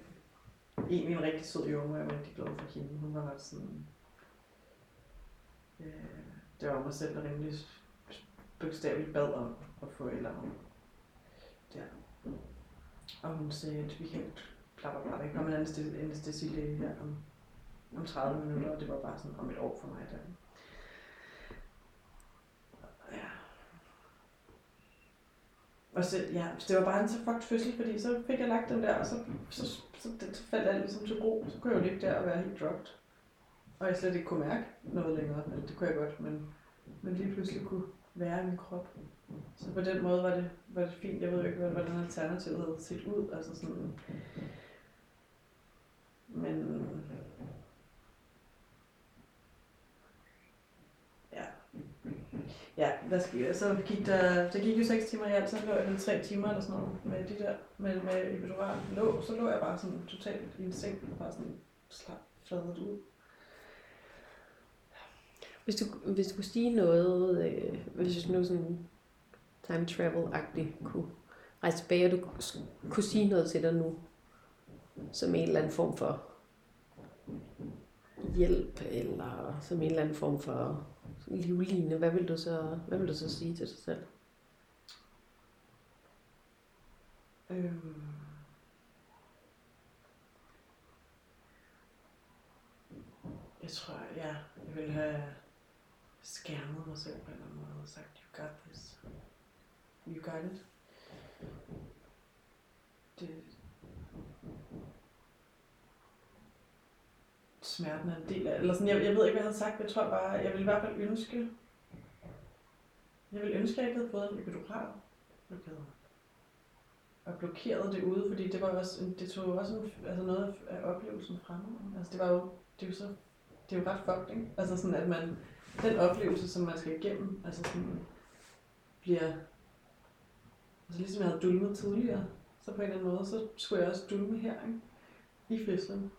B: Egentlig en rigtig sød junge, jeg var rigtig glad for hende. Hun var sådan, øh, det var mig selv, der rimelig bogstaveligt bad om at få et eller andet. Og hun sagde, at vi kan klapper bare, der kommer en anestesilæge her om, om 30 minutter, og det var bare sådan om et år for mig der. Og så, ja, så det var bare en så fucked fødsel, fordi så fik jeg lagt den der, og så, så, så, det, så faldt alt ligesom til ro. Så kunne jeg jo ligge der og være helt dropped. Og jeg slet ikke kunne mærke noget længere. Eller det kunne jeg godt, men, men lige pludselig kunne være i min krop. Så på den måde var det, var det fint. Jeg ved ikke, hvordan alternativet havde set ud. Altså sådan, men ja. Ja, hvad skal, så gik der, der gik jo 6 timer i alt, så lå jeg 3 timer eller sådan noget med de der, med, med epidural. Lå, så lå jeg bare sådan totalt i en seng, og bare sådan slap, fladet ud.
A: Hvis du, hvis du kunne sige noget, øh, hvis du nu sådan time travel-agtigt kunne rejse tilbage, og du kunne sige noget til dig nu, som en eller anden form for hjælp, eller som en eller anden form for livligende, hvad vil du så, hvad vil du så sige til dig selv? Øhm.
B: Jeg tror, ja, jeg vil have skærmet mig selv på en eller anden måde og sagt, you got this. You got it. Det, smerten er en del af Eller sådan, jeg, jeg ved ikke, hvad jeg havde sagt, men jeg tror bare, jeg ville i hvert fald ønske, jeg ville ønske, at jeg ikke havde fået en epidural blokade. Og blokeret det ude, fordi det var også, en, det tog jo også en, altså noget af oplevelsen fra mig. Altså det var jo, det er jo så, det er jo ret fucked, ikke? Altså sådan, at man, den oplevelse, som man skal igennem, altså sådan, bliver, altså ligesom jeg havde dulmet tidligere, så på en eller anden måde, så skulle jeg også dulme her, ikke? I fødslen.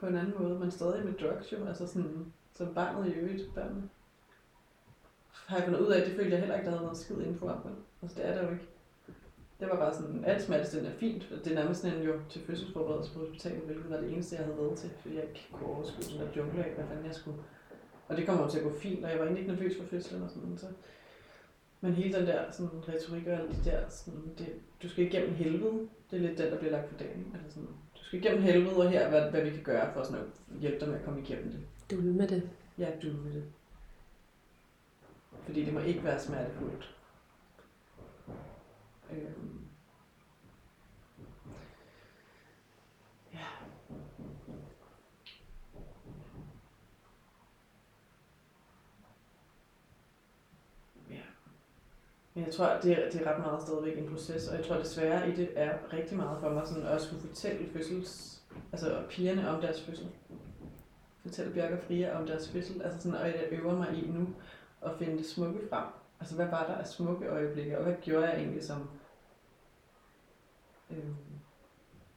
B: På en anden måde, men stadig med drugs jo, altså sådan, som barnet i øvrigt, børnene. Har jeg fundet ud af, at det følte jeg heller ikke, der havde noget skid info på mig, Altså det er der jo ikke. Det var bare sådan, alt smertestillende er fint. Det er nærmest sådan en jo til fødselsforberedelse på hospitalet, hvilket var det eneste, jeg havde været til, fordi jeg ikke kunne overskue sådan der jungle af, hvad fanden jeg skulle. Og det kommer jo til at gå fint, og jeg var egentlig ikke nervøs for fødslen og sådan, så men hele den der sådan, retorik og alt det der, sådan, det, du skal igennem helvede. Det er lidt den, der bliver lagt for dagen. Altså sådan, skal igennem helvede, og her hvad, hvad vi kan gøre for sådan at hjælpe dig med at komme igennem det.
A: Du med det.
B: Ja, du med det. Fordi det må ikke være smertefuldt. Øhm. Ja. Ja. Men jeg tror, det, er, det er ret meget stadigvæk en proces, og jeg tror desværre i det er rigtig meget for mig sådan at skulle fortælle fødsels, altså pigerne om deres fødsel. Fortælle Bjørk og Fria om deres fødsel, altså sådan, og jeg øver mig i nu at finde det smukke frem. Altså hvad var der af smukke øjeblikke, og hvad gjorde jeg egentlig som... Øh,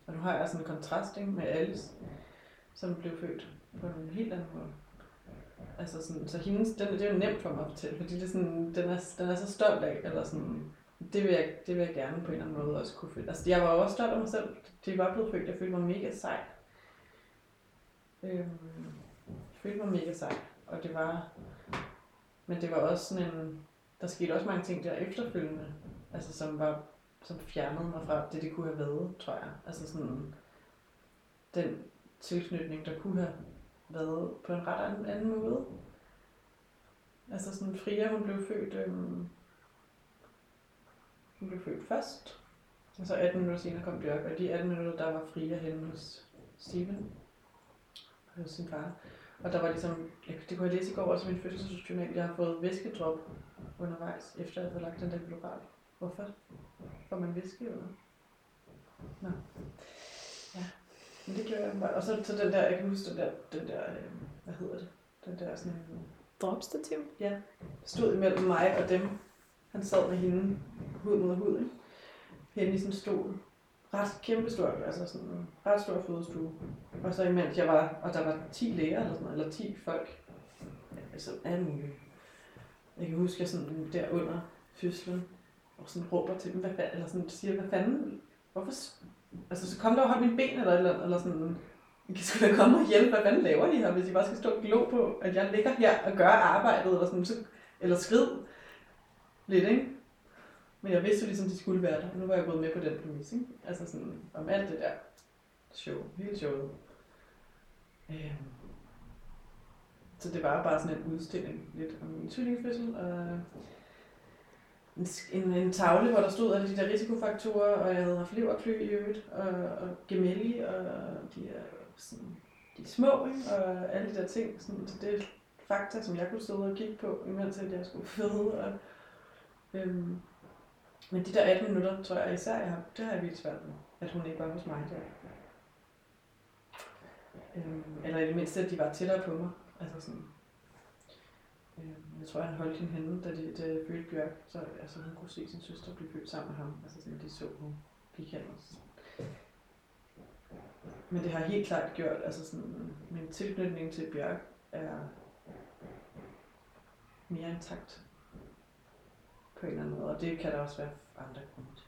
B: og nu har jeg sådan en kontrast ikke, med Alice, som blev født på en helt anden måde. Altså sådan, så hendes, den, det er jo nemt for mig at fortælle, fordi det er sådan, den, er, den er så stolt af, eller sådan, det vil, jeg, det vil jeg gerne på en eller anden måde også kunne føle. Altså jeg var også stolt af mig selv, det var blevet født, jeg følte mig mega sej. Øhm, jeg følte mig mega sej, og det var, men det var også sådan en, der skete også mange ting der efterfølgende, altså som var, som fjernede mig fra det, det kunne have været, tror jeg. Altså sådan, den tilknytning, der kunne have været på en ret anden, anden måde. Altså sådan, Fria, hun blev født, øhm, hun blev født først, og så 18 minutter senere kom Bjørk, og de 18 minutter, der var Fria henne hos Steven, hos sin far. Og der var ligesom, det kunne jeg læse i går også i min fødselsjournal, jeg har fået væskedrop undervejs, efter jeg havde lagt den der global. Hvorfor? Får man væske eller? Nå. Men det gjorde jeg bare. Og så, så den der, jeg kan huske den der, den der øh, hvad hedder det? Den der sådan en...
A: Dropstativ?
B: Ja. Stod imellem mig og dem. Han sad med hende, hud mod hud, ikke? Hende i sådan en stol. Ret kæmpe stor, altså sådan en ret stor fødestue. Og så imens jeg var, og der var 10 læger eller sådan noget, eller 10 folk. Altså alle mulige. Jeg kan huske, at jeg sådan der under fødslen, og sådan råber til dem, hvad fanden, eller sådan siger, hvad fanden, hvorfor, altså så kom der og hold mine ben, eller, eller, eller sådan, I kan sgu da komme og hjælpe, hvad fanden laver I her, hvis I bare skal stå og glo på, at jeg ligger her og gør arbejdet, eller sådan, så, eller skrid lidt, ikke? Men jeg vidste jo ligesom, de skulle være der, og nu var jeg gået med på den præmis, ikke? Altså sådan, om alt det der show, hele showet. Øhm. Så det var bare sådan en udstilling lidt om min tvillingfødsel, og en, en, tavle, hvor der stod alle de der risikofaktorer, og jeg havde haft leverklø i øvrigt, og, og gemelli, og de er sådan, de er små, ikke? og alle de der ting. Sådan, så det er fakta, som jeg kunne sidde og kigge på, imens jeg skulle føde. Og, øhm, men de der 18 minutter, tror jeg især, jeg har, det har jeg virkelig svært med, at hun ikke var hos mig der. Øhm, eller i det mindste, at de var tættere på mig. Altså sådan, Øh, jeg tror, han holdt hende henne, da, de, da jeg fødte Bjørk, så altså, hun kunne se sin søster blive født sammen med ham. Altså sådan, de så, hun gik hen og men det har helt klart gjort, altså sådan, min tilknytning til Bjørk er mere intakt på en eller anden måde, og det kan der også være andre grunde til.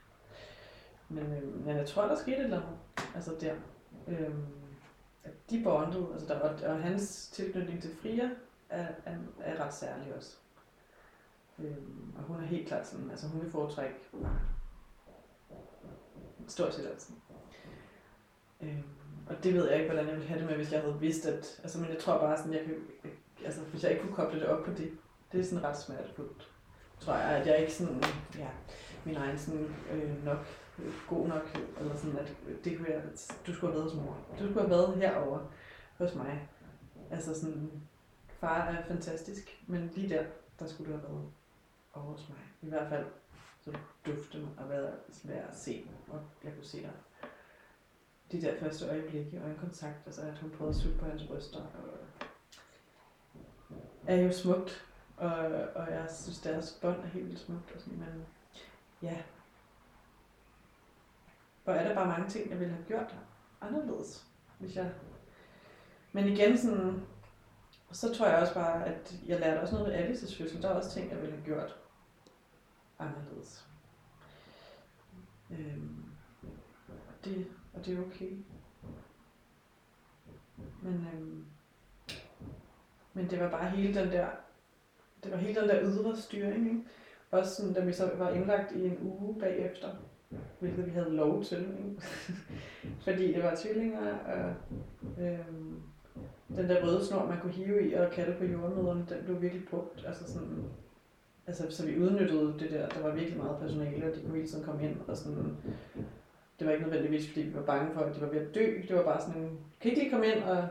B: Men, øh, men jeg tror, der skete et eller andet, altså der. Øh, at de bondede, altså der, og, og hans tilknytning til Fria er, er, er ret særlig også. Øhm, og hun er helt klart sådan, altså hun vil foretrække stort set altid. Øhm, og det ved jeg ikke, hvordan jeg ville have det med, hvis jeg havde vidst, at... Altså, men jeg tror bare sådan, jeg kan... Altså, hvis jeg ikke kunne koble det op på det, det er sådan ret smertefuldt. Tror jeg, at jeg ikke sådan... Ja, min egen sådan øh, nok god nok, eller sådan, at det kunne jeg, du skulle have været hos mor. Du skulle have været herover hos mig. Altså sådan, far er fantastisk, men lige der, der skulle du have været over hos mig. I hvert fald så dufte mig og været svær at se, og jeg kunne se dig. De der første øjeblikke og en kontakt, altså at hun prøvede at sutte på hans bryster, og er jo smukt, og, og jeg synes, deres bånd er helt vildt smukt, og sådan, men ja. Hvor er der bare mange ting, jeg ville have gjort anderledes, hvis jeg... Men igen sådan, og så tror jeg også bare, at jeg lærte også noget ved Alices fødsel. Der er også ting, jeg ville have gjort anderledes. Øhm, og, det, og det er okay. Men, øhm, men det var bare hele den der, det var hele den der ydre styring, ikke? Også sådan, da vi så var indlagt i en uge bagefter, hvilket vi havde lov til, ikke? (laughs) fordi det var tvillinger, og øhm, den der røde snor, man kunne hive i og kalde på jordmøderne, den blev virkelig brugt. Altså sådan, altså, så vi udnyttede det der, der var virkelig meget personale, og de kunne hele tiden komme ind, og sådan, det var ikke nødvendigvis, fordi vi var bange for, at de var ved at dø. Det var bare sådan kan ikke lige komme ind og...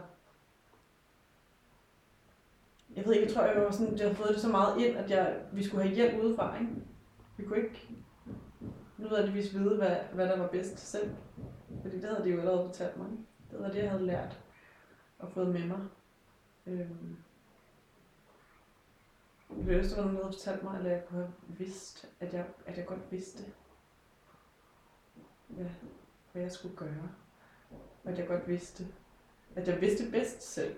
B: Jeg ved ikke, jeg tror, jeg var sådan, jeg havde fået det så meget ind, at jeg, vi skulle have hjælp udefra, ikke? Vi kunne ikke nødvendigvis vide, hvad, hvad der var bedst selv. Fordi det havde de jo allerede fortalt mig. Det var det, jeg havde lært og fået med mig. Øhm. Jeg ville ønske, der var nogen, der havde fortalt mig, eller jeg kunne have vidst, at jeg, at jeg godt vidste, hvad, hvad jeg skulle gøre. Og at jeg godt vidste, at jeg vidste bedst selv.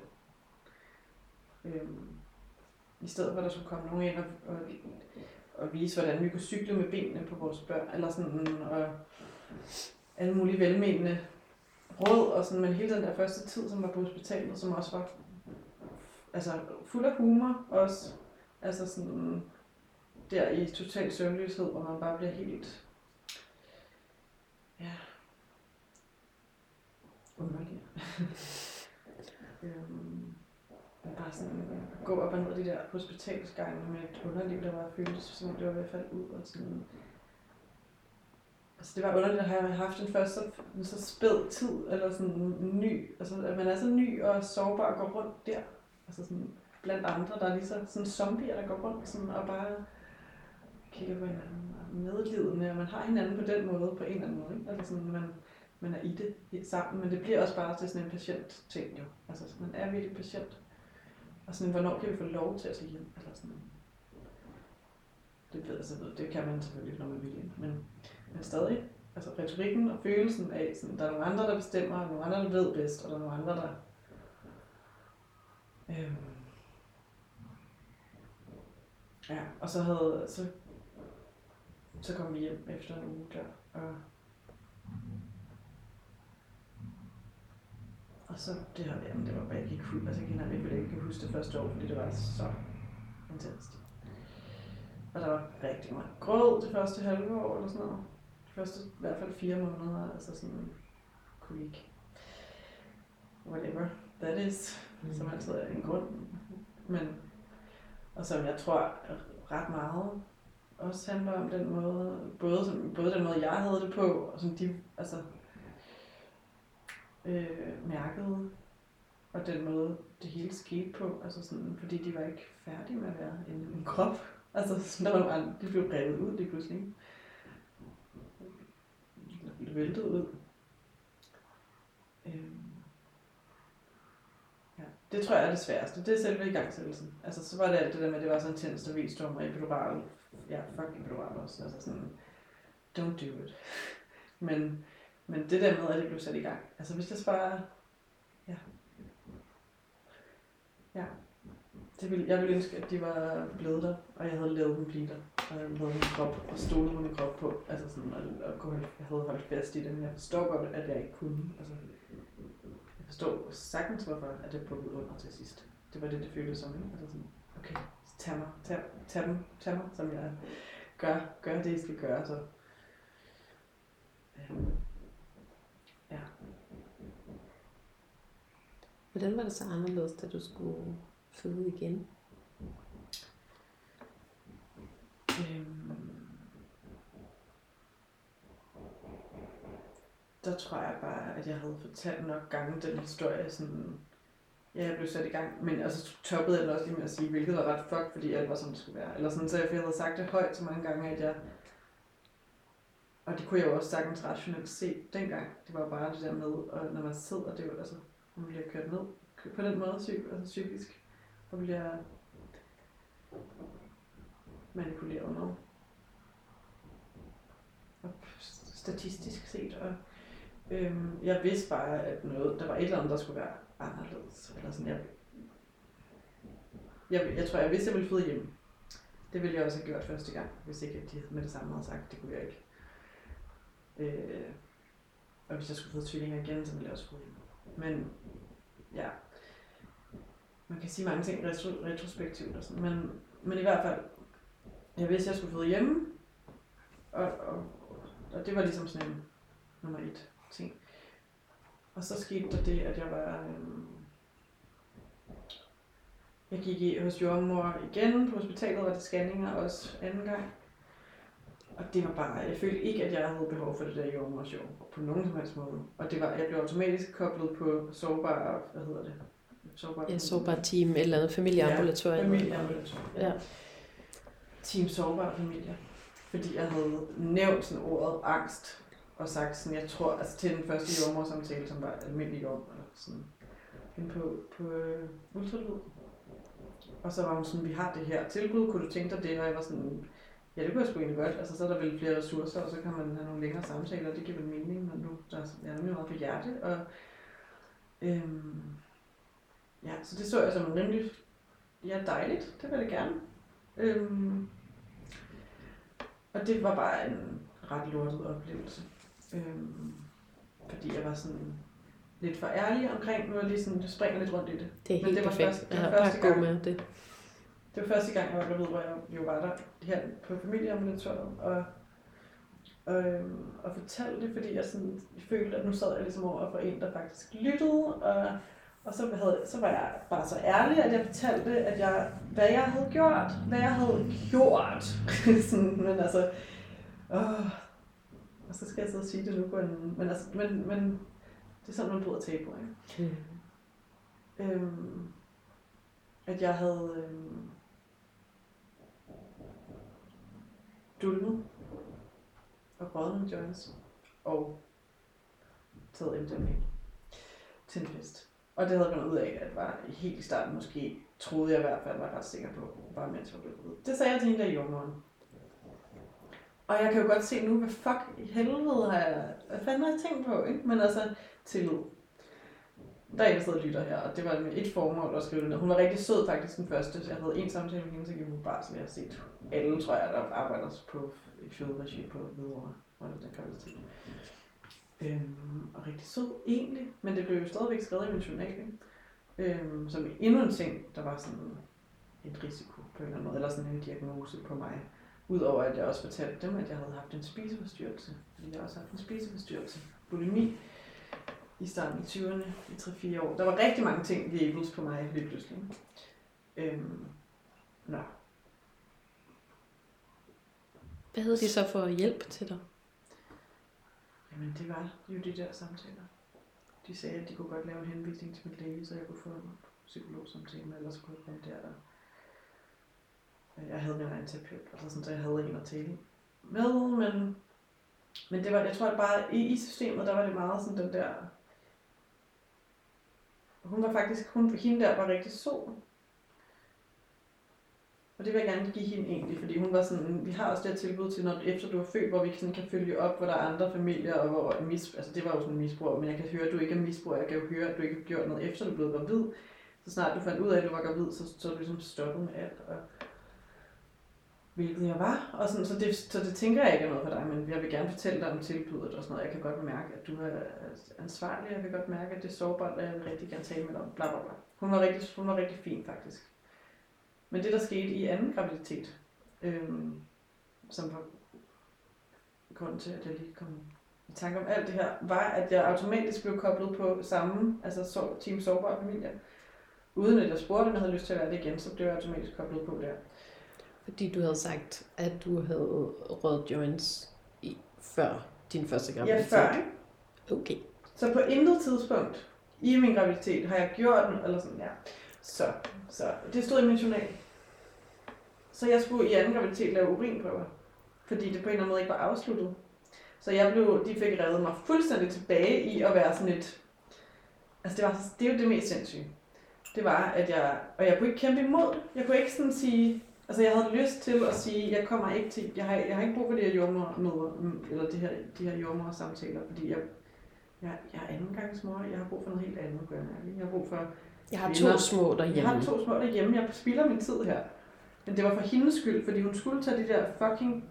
B: Øhm. I stedet for, at der skulle komme nogen ind og, og, og vise, hvordan vi kunne cykle med benene på vores børn, eller sådan, og alle mulige velmenende råd, og sådan, men hele den der første tid, som var på hospitalet, som også var altså, fuld af humor også. Altså sådan, der i total søvnløshed, hvor man bare bliver helt, ja, underlig. øhm, bare sådan gå op og ned de der hospitalsgange med et underliv, der var føltes som det var ved at falde ud, og sådan, Altså, det var underligt at have haft en første så, så spæd tid, eller sådan ny, altså at man er så ny og sårbar og går rundt der. Altså sådan blandt andre, der er lige så sådan zombier, der går rundt sådan, og bare kigger på hinanden og medlidende, og man har hinanden på den måde, på en eller anden måde. Ikke? Altså sådan, man, man er i det helt sammen, men det bliver også bare til sådan en patient-ting jo. Altså man er virkelig patient. Og sådan, hvornår kan vi få lov til at sige hjem? Eller sådan. Det, ved, altså, det kan man selvfølgelig, når man vil ind. Men, men stadig, altså retorikken og følelsen af, sådan, der er nogle andre, der bestemmer, og nogle andre, der ved bedst, og der er nogle andre, der... Øhm, ja, og så havde, så, så kom vi hjem efter en uge der, og Og så, det, her, jamen, det var bare, jeg ikke huske, altså jeg kan ikke, ikke huske det første år, fordi det var så intenst. Og der var rigtig meget grød det første halve år eller sådan noget. Første i hvert fald fire måneder, altså sådan, ikke, whatever that is, mm. som altid er en grund. Men, og som jeg tror ret meget også handler om den måde, både, som, både den måde, jeg havde det på, og som de altså, øh, mærkede, og den måde, det hele skete på, altså sådan, fordi de var ikke færdige med at være en, en krop. Altså, der var nogle de blev revet ud lige pludselig væltet ud. Øhm. Ja, det tror jeg er det sværeste. Det er selve igangsættelsen. Altså, så var det alt det der med, at det var så intens, at viste mig epidural. Ja, fuck epidural også. Altså sådan, don't do it. (laughs) Men, men det der med, at det blev sat i gang. Altså, hvis jeg bare... Ja. Ja. Det ville, jeg ville ønske, at de var blevet der, og jeg havde lavet dem blive der. Og jeg havde min krop og stolet på min krop på. Altså sådan, og, og kunne, jeg havde holdt fast i det, men jeg forstår godt, at jeg ikke kunne. Altså, jeg forstår sagtens, hvorfor at det bukkede under til sidst. Det var det, det føltes som. Ikke? Altså sådan, okay, tag mig, tag, tag dem, tag mig, som jeg gør, gør det, I skal gøre. Så. Ja. ja.
A: Hvordan var det så anderledes, da du skulle føde igen?
B: Øhm, der tror jeg bare, at jeg havde fortalt nok gange den historie, sådan, ja, jeg blev sat i gang. Men altså toppede jeg det også lige med at sige, hvilket var ret fuck, fordi alt var som det skulle være. Eller sådan, så jeg, jeg havde sagt det højt så mange gange, at jeg... Og det kunne jeg jo også sagtens rationelt se dengang. Det var bare det der med, og når man sidder, det er jo altså, man bliver kørt ned på den måde psyk, altså psykisk, og bliver manipuleret med. Og statistisk set, og øhm, jeg vidste bare, at noget, der var et eller andet, der skulle være anderledes. Eller sådan, jeg, jeg, jeg tror, jeg vidste, at jeg ville føde hjem. Det ville jeg også have gjort første gang, hvis ikke de med det samme havde sagt, det kunne jeg ikke. Øh, og hvis jeg skulle føde tvillinger igen, så ville jeg også føde hjem. Men ja, man kan sige mange ting retro, retrospektivt og sådan, men, men i hvert fald, jeg vidste, jeg skulle føde hjemme, og, og, og det var ligesom sådan en nummer et ting. Og så skete der det, at jeg var... Øhm, jeg gik i, hos jordmor igen på hospitalet, var det scanninger også anden gang. Og det var bare, jeg følte ikke, at jeg havde behov for det der jordmorshow på nogen som helst måde. Og det var, jeg blev automatisk koblet på sårbare, hvad hedder det?
A: Sårbare, ja, sårbare team, et eller andet familieambulatorium.
B: Ja, familieambulatorium. Ja. Team sårbare familier. Fordi jeg havde nævnt sådan ordet angst og sagt sådan, jeg tror, altså til den første jordmorsamtale, som var almindelig jord, eller sådan, inde på, på øh, ultralyd. Og så var hun sådan, vi har det her tilbud, kunne du tænke dig det? Og jeg var sådan, ja, det kunne jeg sgu egentlig godt. Altså, så er der vel flere ressourcer, og så kan man have nogle længere samtaler, og det giver vel mening, når nu der er nemlig meget på hjerte. Og, øhm, ja, så det så jeg som en rimelig, ja, dejligt, det vil jeg gerne. Øhm, og det var bare en ret lortet oplevelse. Øhm, fordi jeg var sådan lidt for ærlig omkring, nu er jeg lige sådan, jeg springer lidt rundt i det.
A: Det er helt
B: Men det var
A: perfekt.
B: Første, det var første
A: bare gå
B: gang,
A: med det.
B: det var første gang, jeg var gravid, hvor jeg jo var der her på familieambulatoriet, og, og, øhm, og fortalte det, fordi jeg sådan følte, at nu sad jeg ligesom over for en, der faktisk lyttede, og, og så, havde, så var jeg bare så ærlig, at jeg fortalte, at jeg, hvad jeg havde gjort, hvad jeg havde gjort. (laughs) sådan, men altså, åh, og så skal jeg så sige det nu på en... Men, altså, men, men det er sådan, man bryder tabu, ikke? Mm. Øhm, at jeg havde øhm, dulmet og røget med joints og taget MDMA til en fest. Og det havde jeg fundet ud af, at var helt i starten måske, troede jeg i hvert fald, var ret sikker på, bare mens jeg blev gravid. Det sagde jeg til hende der i jordmoren. Og jeg kan jo godt se nu, hvad fuck i helvede har jeg, hvad fanden har jeg tænkt på, ikke? Men altså, tillid. Der er en, der sidder og lytter her, og det var med et formål at skrive det ned. Hun var rigtig sød faktisk den første. Jeg havde en samtale med hende, så gik hun bare, som jeg har set alle, tror jeg, der arbejder på et føderegi på Hvidovre, hvor det den til. Øhm, og rigtig sød egentlig, men det blev jo stadigvæk skrevet i min journal, ikke? Øhm, som endnu en ting, der var sådan en risiko på en eller anden måde, eller sådan en diagnose på mig. Udover at jeg også fortalte dem, at jeg havde haft en spiseforstyrrelse. Fordi jeg også har haft en spiseforstyrrelse. Bulimi. I starten af 20'erne, i 3-4 år. Der var rigtig mange ting labels på mig lige pludselig. Øhm, nå.
A: Hvad havde de så for hjælp til dig?
B: Jamen det var jo de der samtaler. De sagde, at de kunne godt lave en henvisning til min læge, så jeg kunne få en psykologsamtale, eller så kunne jeg komme der. Og jeg havde min egen terapeut, altså sådan, så jeg havde en at tale med, men, men det var, jeg tror at bare i, i systemet, der var det meget sådan den der, hun var faktisk, hun, hende der var rigtig sød. Og det vil jeg gerne give hende egentlig, fordi hun var sådan, vi har også det her tilbud til, når efter du er født, hvor vi sådan kan følge op, hvor der er andre familier, og hvor mis, altså det var jo sådan en misbrug, men jeg kan høre, at du ikke er misbrug, jeg kan jo høre, at du ikke har gjort noget efter du blev gravid. Så snart du fandt ud af, at du var gravid, så, så er du ligesom stoppet med alt. Og, hvilket jeg var. Og sådan, så, det, så det tænker jeg ikke er noget for dig, men jeg vil gerne fortælle dig om tilbuddet og sådan noget. Jeg kan godt mærke, at du er ansvarlig, jeg kan godt mærke, at det er sårbart, og jeg vil rigtig gerne tale med dig om bla bla bla. Hun var rigtig, hun var rigtig fin faktisk. Men det, der skete i anden graviditet, øhm, som var grunden til, at jeg lige kom i tanke om alt det her, var, at jeg automatisk blev koblet på samme, altså så, Team Sårbare Familie. Uden at jeg spurgte, om jeg havde lyst til at være det igen, så blev jeg automatisk koblet på der.
A: Fordi du havde sagt, at du havde rødt joints i, før din første graviditet.
B: Ja, før, ikke?
A: Okay.
B: Så på intet tidspunkt i min graviditet, har jeg gjort den, eller sådan, ja. Så, så det stod i min journal. Så jeg skulle i anden graviditet lave urinprøver, fordi det på en eller anden måde ikke var afsluttet. Så jeg blev, de fik reddet mig fuldstændig tilbage i at være sådan et... Altså det, var, det er jo det mest sindssyge. Det var, at jeg... Og jeg kunne ikke kæmpe imod det. Jeg kunne ikke sådan sige... Altså jeg havde lyst til at sige, jeg kommer ikke til... Jeg har, jeg har ikke brug for de her jordmormøder, eller de her, de her jordmor samtaler, fordi jeg, jeg, jeg er andengangsmor. Jeg har brug for noget helt andet, gør jeg. Jeg har brug for...
A: Jeg har to små derhjemme.
B: Jeg har to små derhjemme. Jeg spilder min tid her. Men det var for hendes skyld, fordi hun skulle tage de der fucking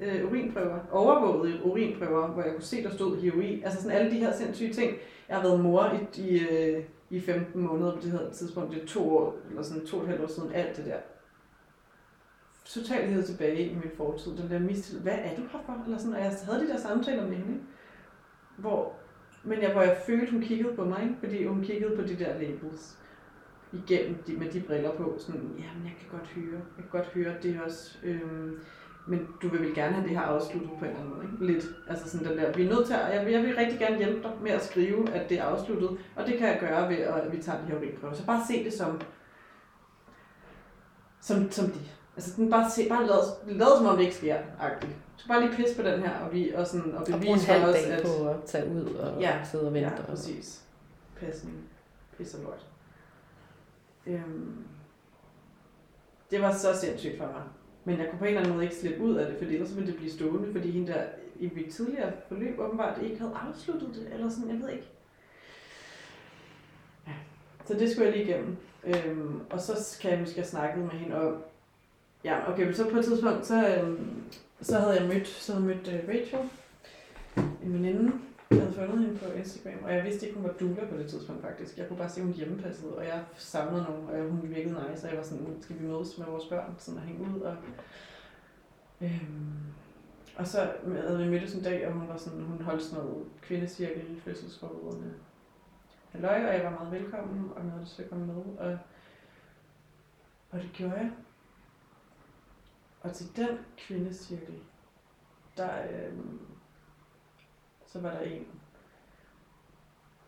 B: øh, urinprøver, overvågede urinprøver, hvor jeg kunne se, der stod HIV. Altså sådan alle de her sindssyge ting. Jeg har været mor i, i, øh, i 15 måneder på det her tidspunkt. Det er to år, eller sådan to og et halvt år siden, alt det der. Totalt hed tilbage i min fortid. Den der mistillid. Hvad er du her for? Eller sådan, og jeg havde de der samtaler med hende. Hvor, men jeg, hvor jeg følte, hun kiggede på mig, ikke? fordi hun kiggede på de der labels igennem de, med de briller på. Sådan, jamen jeg kan godt høre, jeg kan godt høre, det er også... Øhm, men du vil vel gerne have det her afsluttet på en eller anden måde, ikke? Lidt. Altså sådan den der, vi er nødt til at, jeg vil, jeg vil rigtig gerne hjælpe dig med at skrive, at det er afsluttet, og det kan jeg gøre ved, at vi tager de her urinprøver. Så bare se det som, som, som det. Altså den bare, se, bare lad, lad som om det ikke sker, agtigt. Du skal bare lige pisse på den her, og, vi, og, sådan, og
A: bevise og for os, at... på at tage ud og ja, sidde og vente.
B: Ja, præcis. Pasning. Pisse lort. Øhm, det var så sindssygt for mig. Men jeg kunne på en eller anden måde ikke slippe ud af det, for ellers ville det blive stående, fordi hende der i mit tidligere forløb åbenbart ikke havde afsluttet det, eller sådan, jeg ved ikke. Ja. Så det skulle jeg lige igennem. Øhm, og så kan jeg måske have snakket med hende om, ja, okay, men så på et tidspunkt, så, øhm, så havde jeg mødt, så havde jeg mødt uh, Rachel, en veninde, jeg havde fundet hende på Instagram, og jeg vidste ikke, hun var doula på det tidspunkt faktisk. Jeg kunne bare se, at hun hjemmepassede, og jeg savnede nogen, og hun virkede nice, og jeg var sådan, skal vi mødes med vores børn, sådan at hænge ud, og øhm, og så havde vi mødtes en dag, og hun, var sådan, hun holdt sådan noget kvindecirkel i fødselsforberedende halløj, og jeg var meget velkommen, og jeg havde lyst til at komme med, og, og det gjorde jeg. Og til den kvindecirkel, der, øhm, så var der en,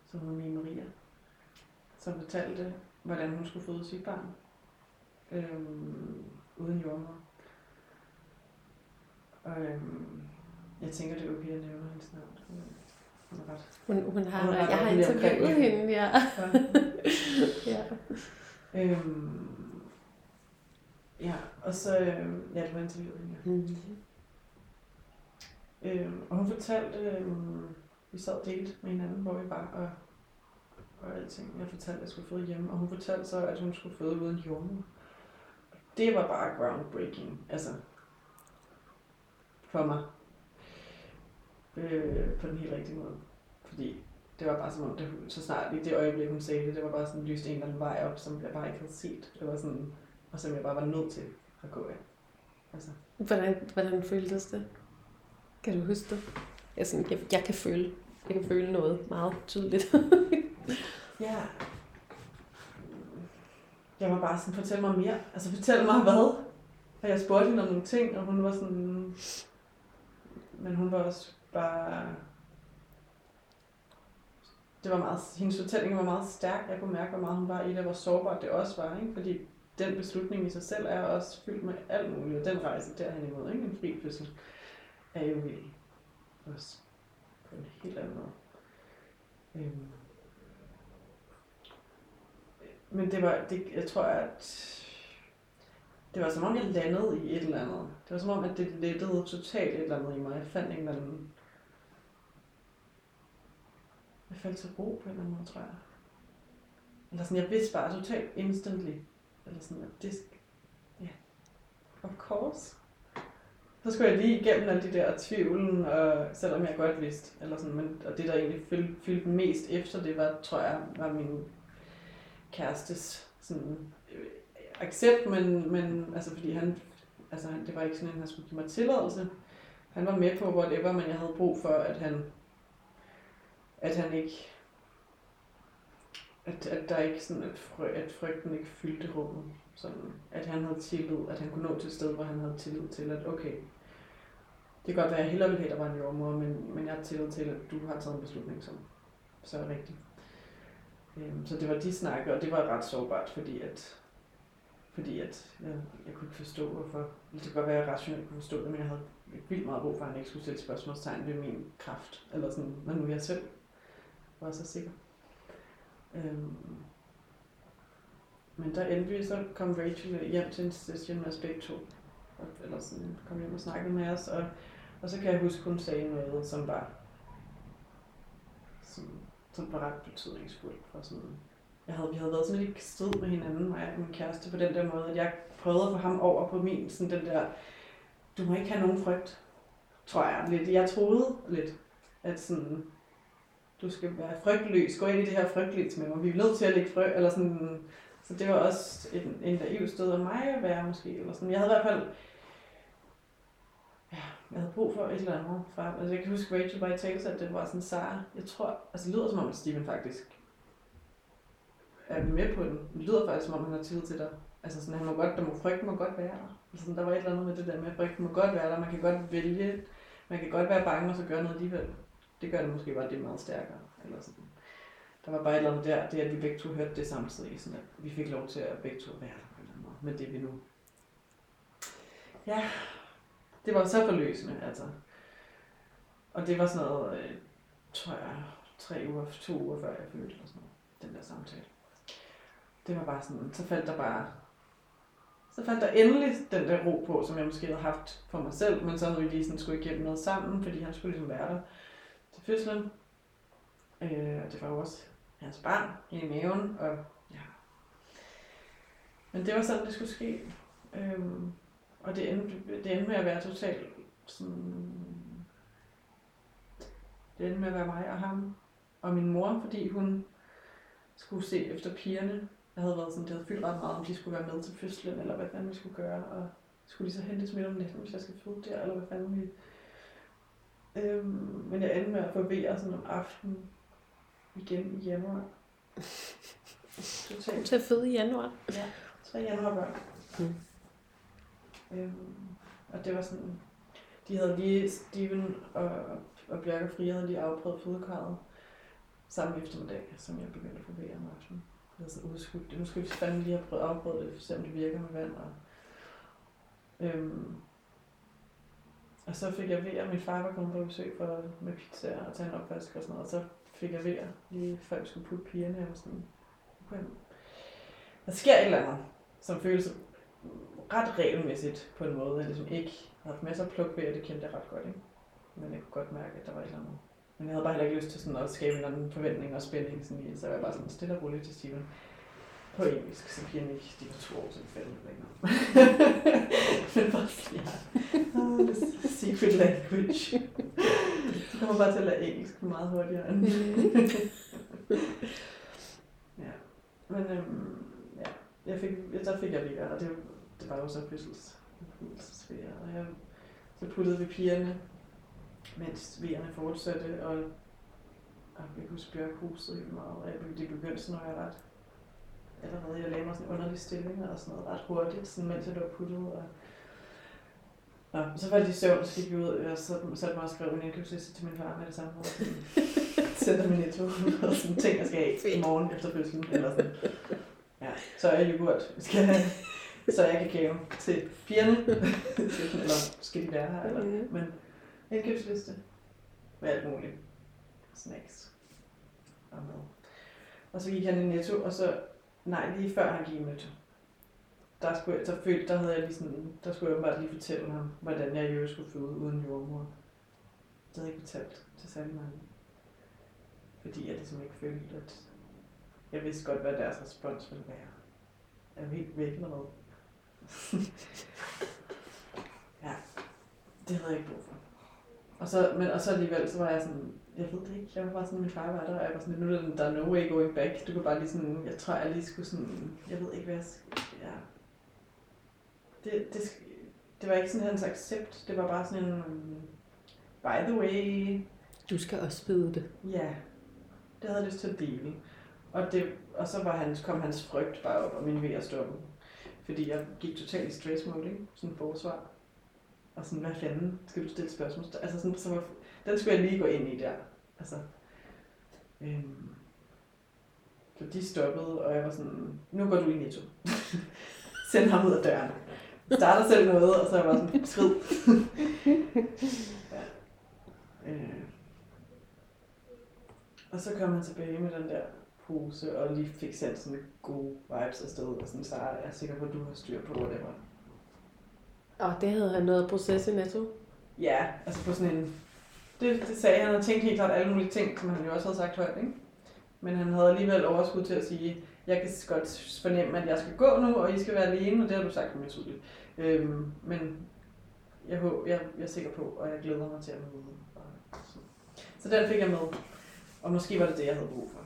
B: som hed Mie Maria, som fortalte, hvordan hun skulle føde sit barn øhm, uden jordmor. Og øhm, jeg tænker, det er okay at nævne hendes navn. Hun er ret.
A: Hun, hun har, hun har jeg har interviewet hende, ja.
B: ja. (laughs) Øhm, ja, og så, øhm, ja, du har interviewet hende. Mm-hmm. Øhm, og hun fortalte, øhm, vi sad delt med hinanden, hvor vi var, og, og alting. Jeg fortalte, at jeg skulle føde hjemme, og hun fortalte så, at hun skulle føde uden jordmor. Det var bare groundbreaking, altså, for mig. Øh, på den helt rigtige måde. Fordi det var bare som om, det, så snart i det øjeblik, hun sagde det, det var bare sådan lyst en eller anden vej op, som jeg bare ikke havde set. Det var sådan, og som jeg bare var nødt til at gå af. Altså.
A: Hvordan, hvordan føltes det? Kan du huske det? Jeg, sådan, jeg, jeg kan føle, jeg kan føle noget meget tydeligt. (laughs)
B: ja. Jeg var bare sådan, fortæl mig mere. Altså fortæl mig hvad? Og jeg spurgte hende om nogle ting, og hun var sådan... Men hun var også bare... Det var meget, hendes fortælling var meget stærk. Jeg kunne mærke, hvor meget hun var i det, hvor sårbart det også var. Ikke? Fordi den beslutning i sig selv er også fyldt med alt muligt. Og den rejse derhen imod, ikke? en fri fødsel er jo vild også på en helt anden måde. Øhm. Men det var, det, jeg tror, at det var som om, jeg landede i et eller andet. Det var som om, at det lettede totalt et eller andet i mig. Jeg fandt en eller anden... Jeg faldt til ro på en eller anden måde, tror jeg. Eller sådan, jeg vidste bare totalt instantly. Eller sådan, noget. det... Ja, of course så skulle jeg lige igennem alle de der tvivlen, og selvom jeg godt vidste, eller sådan, men, og det der egentlig fyldte, fyldte mest efter det, var, tror jeg, var min kærestes sådan, øh, accept, men, men altså fordi han, altså han, det var ikke sådan, at han skulle give mig tilladelse. Han var med på whatever, men jeg havde brug for, at han, at han ikke, at, at der ikke sådan, at, fry, at frygten ikke fyldte rummet. Sådan, at han havde tillid, at han kunne nå til et sted, hvor han havde tillid til, at okay, det kan godt være, at jeg hellere ville have, at der var en jordmor, men, men jeg har tillid til, at du har taget en beslutning, som så er rigtig. Øhm, så det var de snakke, og det var ret sårbart, fordi at, fordi at jeg, jeg kunne ikke forstå, hvorfor. Det kan godt være, at jeg rationelt kunne forstå det, men jeg havde vildt meget brug for, at han ikke skulle sætte spørgsmålstegn ved min kraft. Eller sådan, når nu jeg selv var så sikker. Øhm, men der endte vi, så kom Rachel hjem til en session med os begge to. Og, eller sådan, kom hjem og snakkede med os, og, og så kan jeg huske, hun sagde noget, som var, som, som var ret betydningsfuldt for sådan, jeg havde, vi havde været sådan lidt strid med hinanden, mig og min kæreste, på den der måde, at jeg prøvede at få ham over på min, sådan den der, du må ikke have nogen frygt, tror jeg lidt. Jeg troede lidt, at sådan, du skal være frygtløs, gå ind i det her frygtløs med mig, vi er nødt til at lægge frø, eller sådan, så det var også en, en naiv sted af mig at være måske, eller sådan. Jeg havde i hvert fald, ja, jeg havde brug for et eller andet fra, altså jeg kan huske Rachel bare i tale, at det var sådan, Sara, jeg tror, altså det lyder som om, at Steven faktisk er med på den. Det lyder faktisk, som om han har tillid til dig. Altså sådan, han må godt, der må, frygten må godt være der. Altså, der var et eller andet med det der med, at frygten må godt være der. Man kan godt vælge, man kan godt være bange og så gøre noget alligevel. Det gør det måske bare det meget stærkere. Eller sådan. Der var bare et eller andet der, det at vi begge to hørte det samtidig, sådan at vi fik lov til at begge to være der på en eller anden måde, med det vi nu. Ja, det var så forløsende, altså. Og det var sådan noget, øh, tror jeg, tre uger, to uger før jeg fødte, eller sådan noget, den der samtale. Det var bare sådan, så faldt der bare, så faldt der endelig den der ro på, som jeg måske havde haft for mig selv, men så havde vi lige sådan skulle igennem noget sammen, fordi han skulle ligesom være der fødslen. Øh, og det var jo også hans barn i maven, og ja. Men det var sådan, det skulle ske. Øh, og det endte, det endte med at være totalt sådan... Det endte med at være mig og ham og min mor, fordi hun skulle se efter pigerne. Jeg havde været sådan, det havde fyldt ret meget, om de skulle være med til fødslen, eller hvad fanden vi skulle gøre, og skulle de så hentes midt om natten, hvis jeg skal føde der, eller hvad fanden vi... Øhm, men jeg endte med at få VR sådan om aftenen, igen i januar.
A: Totalt. Til at føde i januar.
B: Ja, tre januar børn. Mm. Øhm, og det var sådan, de havde lige, Steven og, og Bjørk og Frie havde lige afprøvet fødekarret samme eftermiddag, som jeg begyndte at VR om aftenen. Jeg havde sådan udskudt det. Nu skal vi fandme lige have prøvet afprøvet det, for se om det virker med vand. Og, øhm, og så fik jeg VR, min far var kommet på besøg for, med pizza og tage en opvask og sådan noget, og så fik jeg VR, lige før vi skulle putte pigerne. og sådan, okay. Der sker et eller andet, som føles ret regelmæssigt på en måde. Jeg ligesom ikke har haft masser af pluk ved, og det kendte jeg ret godt. Ikke? Men jeg kunne godt mærke, at der var et eller andet. Men jeg havde bare heller ikke lyst til sådan at skabe en anden forventning og spænding. Sådan i, så jeg var bare sådan stille og roligt til Steven. På engelsk, så pigerne ikke, de var to år, så det faldt mig ikke Men bare sådan, ja. Secret language. Du kommer bare til at lære engelsk meget hurtigere end... (laughs) ja. Men øhm, ja, jeg fik, der fik jeg VR, og det, det var jo så fødsels, fødselsferie. Og jeg, så puttede vi pigerne, mens V'erne fortsatte, og, og jeg huske Bjørk husede helt meget, og jeg, det begyndte sådan, når jeg ret allerede, jeg lagde mig sådan en underlig stilling og sådan noget ret hurtigt, sådan, mens jeg lå puttet, og Nå, så faldt de søvn, så gik vi ud, og så satte mig og skrev en indkøbsliste til min far med det samme. (laughs) Og sendte min netto og sådan ting, jeg skal have i morgen efter fødslen. Eller sådan. Ja, så er jeg yoghurt. Vi skal have, så jeg kakao til pigerne. (laughs) eller skal de være her? Eller? Men indkøbsliste med alt muligt. Snacks og mad. Og så gik han i Netto, og så, nej, lige før han gik i Netto, der, skulle, der, følte, der havde jeg lige sådan, der skulle jeg bare lige fortælle ham, hvordan jeg jo skulle føde uden jordmor. Det havde jeg ikke fortalt til særlig mange. Fordi jeg ligesom ikke følte, at jeg vidste godt, hvad deres respons ville være. Er helt væk eller hvad? (laughs) ja, det havde jeg ikke brug for. Og så, men, og så alligevel, så var jeg sådan, jeg ved det ikke, jeg var bare sådan, min far var der, og jeg var sådan, nu er der no way going back. Du kan bare lige sådan, jeg tror, jeg lige skulle sådan, jeg ved ikke, hvad jeg skal, ja. Det, det, det var ikke sådan hans accept, det var bare sådan en, by the way.
A: Du skal også vide det.
B: Ja, det havde jeg lyst til at dele. Og, det, og så var hans, kom hans frygt bare op, og min ved at. Fordi jeg gik totalt i stress mode, ikke? Sådan forsvar. Og sådan, hvad fanden skal du stille spørgsmål? Altså sådan, så var, den skulle jeg lige gå ind i der. Altså, øhm, Så de stoppede, og jeg var sådan, nu går du i netto. (laughs) Send ham ud af døren. Starter selv noget, og så er jeg bare sådan, skrid. ja. øh. Og så kom han tilbage med den der pose, og lige fik sendt sådan gode vibes afsted, og sådan, så er jeg sikker på, at du har styr på, hvad det var.
A: Og det havde han noget proces i Netto.
B: Ja, altså på sådan en... Det, det sagde han, han havde tænkt helt klart alle mulige ting, som han jo også havde sagt højt, ikke? Men han havde alligevel overskud til at sige, jeg kan godt fornemme, at jeg skal gå nu, og I skal være alene, og det har du sagt mere tydeligt. Øhm, men jeg, håber, jeg, jeg er sikker på, og jeg glæder mig til at møde. Så. den fik jeg med. Og måske var det det, jeg havde brug for.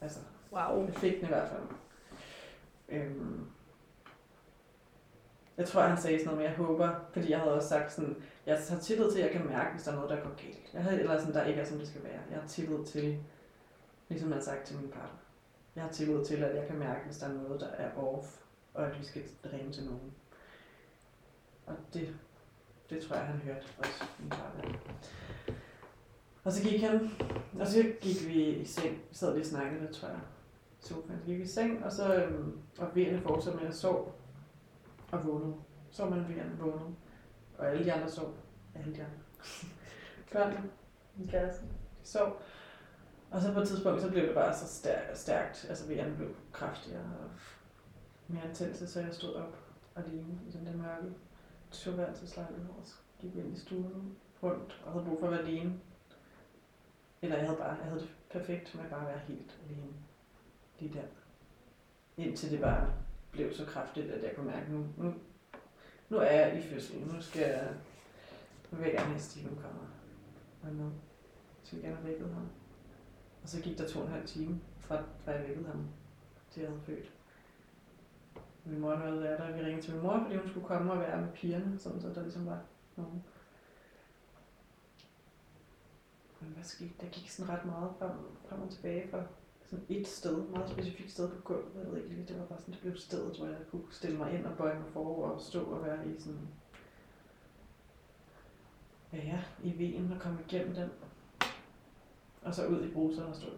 B: Altså,
A: Wow.
B: jeg fik den i hvert fald. Øhm, jeg tror, han sagde sådan noget med, jeg håber, fordi jeg havde også sagt sådan, jeg har tillid til, at jeg kan mærke, hvis der er noget, der går galt. Jeg havde, eller sådan, der ikke er, som det skal være. Jeg har tillid til, ligesom jeg har sagt til min partner. Jeg har tillid til, at jeg kan mærke, hvis der er noget, der er off, og at vi skal ringe til nogen. Og det, det tror jeg, han hørte også, min partner. Og så gik han, og så gik vi i seng. Vi sad lige og snakkede lidt, tror jeg. Sofaen. Så gik vi i seng, og så øhm, og vejerne fortsatte med at sove og vågnede. Så man vejerne vågnede. Og alle de andre sov. Alle de andre. (laughs) Børnene, min kæreste, de sov. Og så på et tidspunkt, så blev det bare så stærkt. stærkt. Altså vi blev kraftigere og mere intense, så jeg stod op alene i den der mørke toværelseslejlighed, og så gik ind i stuen rundt, og havde brug for at være alene. Eller jeg havde bare, jeg havde det perfekt med bare at være helt alene. Lige der. Indtil det bare blev så kraftigt, at jeg kunne mærke, nu, nu, nu er jeg i fødsel. Nu skal jeg, nu vil jeg gerne have, at Steven kommer og nu. Så jeg gerne have vækket ham. Og så gik der to og en halv time, fra, fra jeg vækkede ham, til jeg havde født. Min mor nåede der, der vi ringede til min mor, fordi hun skulle komme og være med pigerne, sådan så der ligesom var nogen. Men hvad skete? Der gik sådan ret meget frem, frem og tilbage fra sådan et sted, meget specifikt sted på gulvet. Jeg ved ikke lige, det var bare sådan, det blev stedet, hvor jeg kunne stille mig ind og bøje mig forover og stå og være i sådan, ja, ja, i vejen og komme igennem den. Og så ud i bruseren og stå.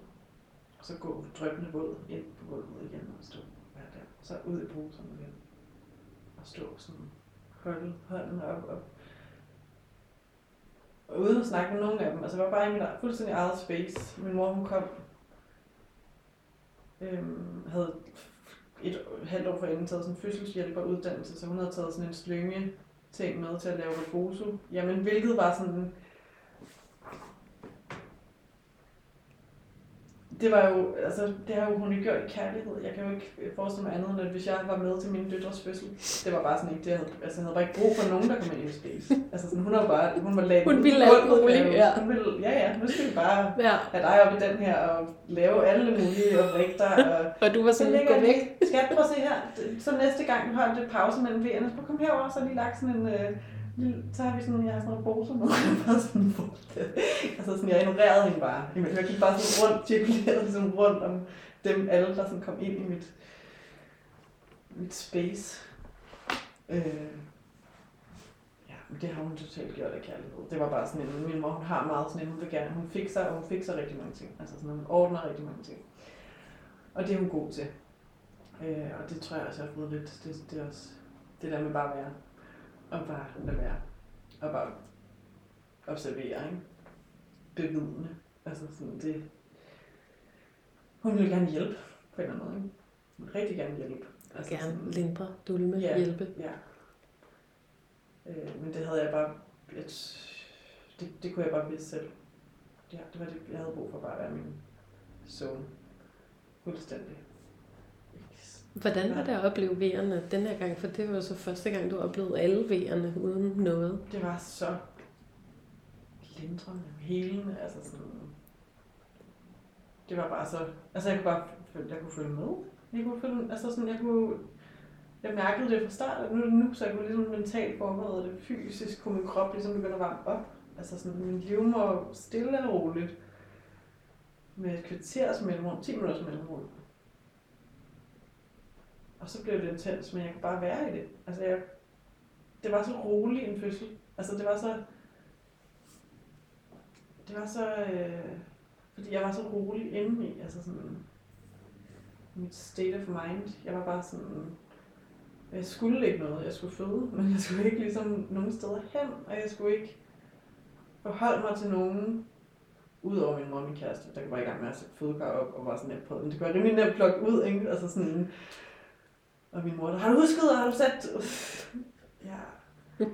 B: Og så gå drøbende våd ind på gulvet igen og stå. Være der. Og så ud i bruseren igen. Og stå sådan, holde hånden op, op og uden at snakke med nogen af dem. Altså, jeg var bare i mit fuldstændig eget space. Min mor, hun kom, øhm, havde et halvt år forinden taget sådan en fødselshjælperuddannelse, så hun havde taget sådan en slynge ting med til at lave rebozo. Jamen, hvilket var sådan... Det var jo, altså, det har jo hun ikke gjort i kærlighed. Jeg kan jo ikke forestille mig andet, end at hvis jeg var med til min døtres fødsel, det var bare sådan ikke det, jeg havde, altså, jeg havde bare ikke brug for nogen, der kom ind i space. Altså sådan, hun var bare, hun var lavet
A: Hun ville
B: gulvet,
A: muligt, ja.
B: Hun ville, ja, ja, nu skal vi bare
A: Ja.
B: have dig op i den her og lave alle mulige og dig. Og (laughs)
A: Og du var
B: så
A: sådan, gå væk.
B: skat, prøv at se her. Så næste gang, du har lidt pause mellem V'erne, så kom herover, så lige lagt sådan en... Øh, Mm, så har vi sådan, jeg har sådan nogle poser med, (laughs) jeg bare sådan, det- altså sådan, jeg ignorerede hende bare. Jeg gik bare sådan rundt, (laughs) cirkulerede sådan rundt om dem alle, der sådan kom ind i mit, mit space. Øh, ja, men det har hun totalt gjort af kærlighed. Det var bare sådan en, min mor, hun har meget sådan en, hun vil gerne, hun fikser, og hun fikser rigtig mange ting. Altså sådan, hun ordner rigtig mange ting. Og det er hun god til. Øh, og det tror jeg også, jeg har fået lidt, det, det er også det der med bare at være, og bare lade være, og bare observere, ikke? Bevidne. Altså sådan, det, hun vil gerne hjælpe på en eller anden måde, ikke? Hun vil rigtig gerne hjælpe.
A: Og gerne lindre, dulme,
B: Ja.
A: hjælpe.
B: Ja. Øh, men det havde jeg bare... Et, det, det kunne jeg bare vidste selv. Ja, det var det, jeg havde brug for bare at være min zone. Fuldstændig.
A: Hvordan var det at opleve V'erne den her gang? For det var så første gang, du oplevede alle V'erne uden noget.
B: Det var så lindrende, helende, altså sådan... Det var bare så... Altså jeg kunne bare føle, jeg kunne følge med. Jeg kunne følge, altså sådan, jeg kunne... Jeg mærkede det fra start, og nu er det nu, så jeg kunne ligesom mentalt forberede det. Fysisk kunne min krop ligesom begynde at varme op. Altså sådan, min livmor stille og roligt. Med et kvarters mellemrum, 10 minutters mellemrum. Og så blev det intens, men jeg kunne bare være i det. Altså jeg, det var så rolig en fødsel. Altså det var så... Det var så... Øh, fordi jeg var så rolig indeni. Altså sådan, mit state of mind. Jeg var bare sådan, jeg skulle ikke noget. Jeg skulle føde, (laughs) men jeg skulle ikke ligesom nogen steder hen, og jeg skulle ikke forholde mig til nogen, udover min mor og min kæreste, der var i gang med at sætte fødekar op, og var sådan lidt på Men det kunne være rimelig nemt plukke ud, ikke? Altså sådan, og min mor, der, har du husket, og har du sat... Ja.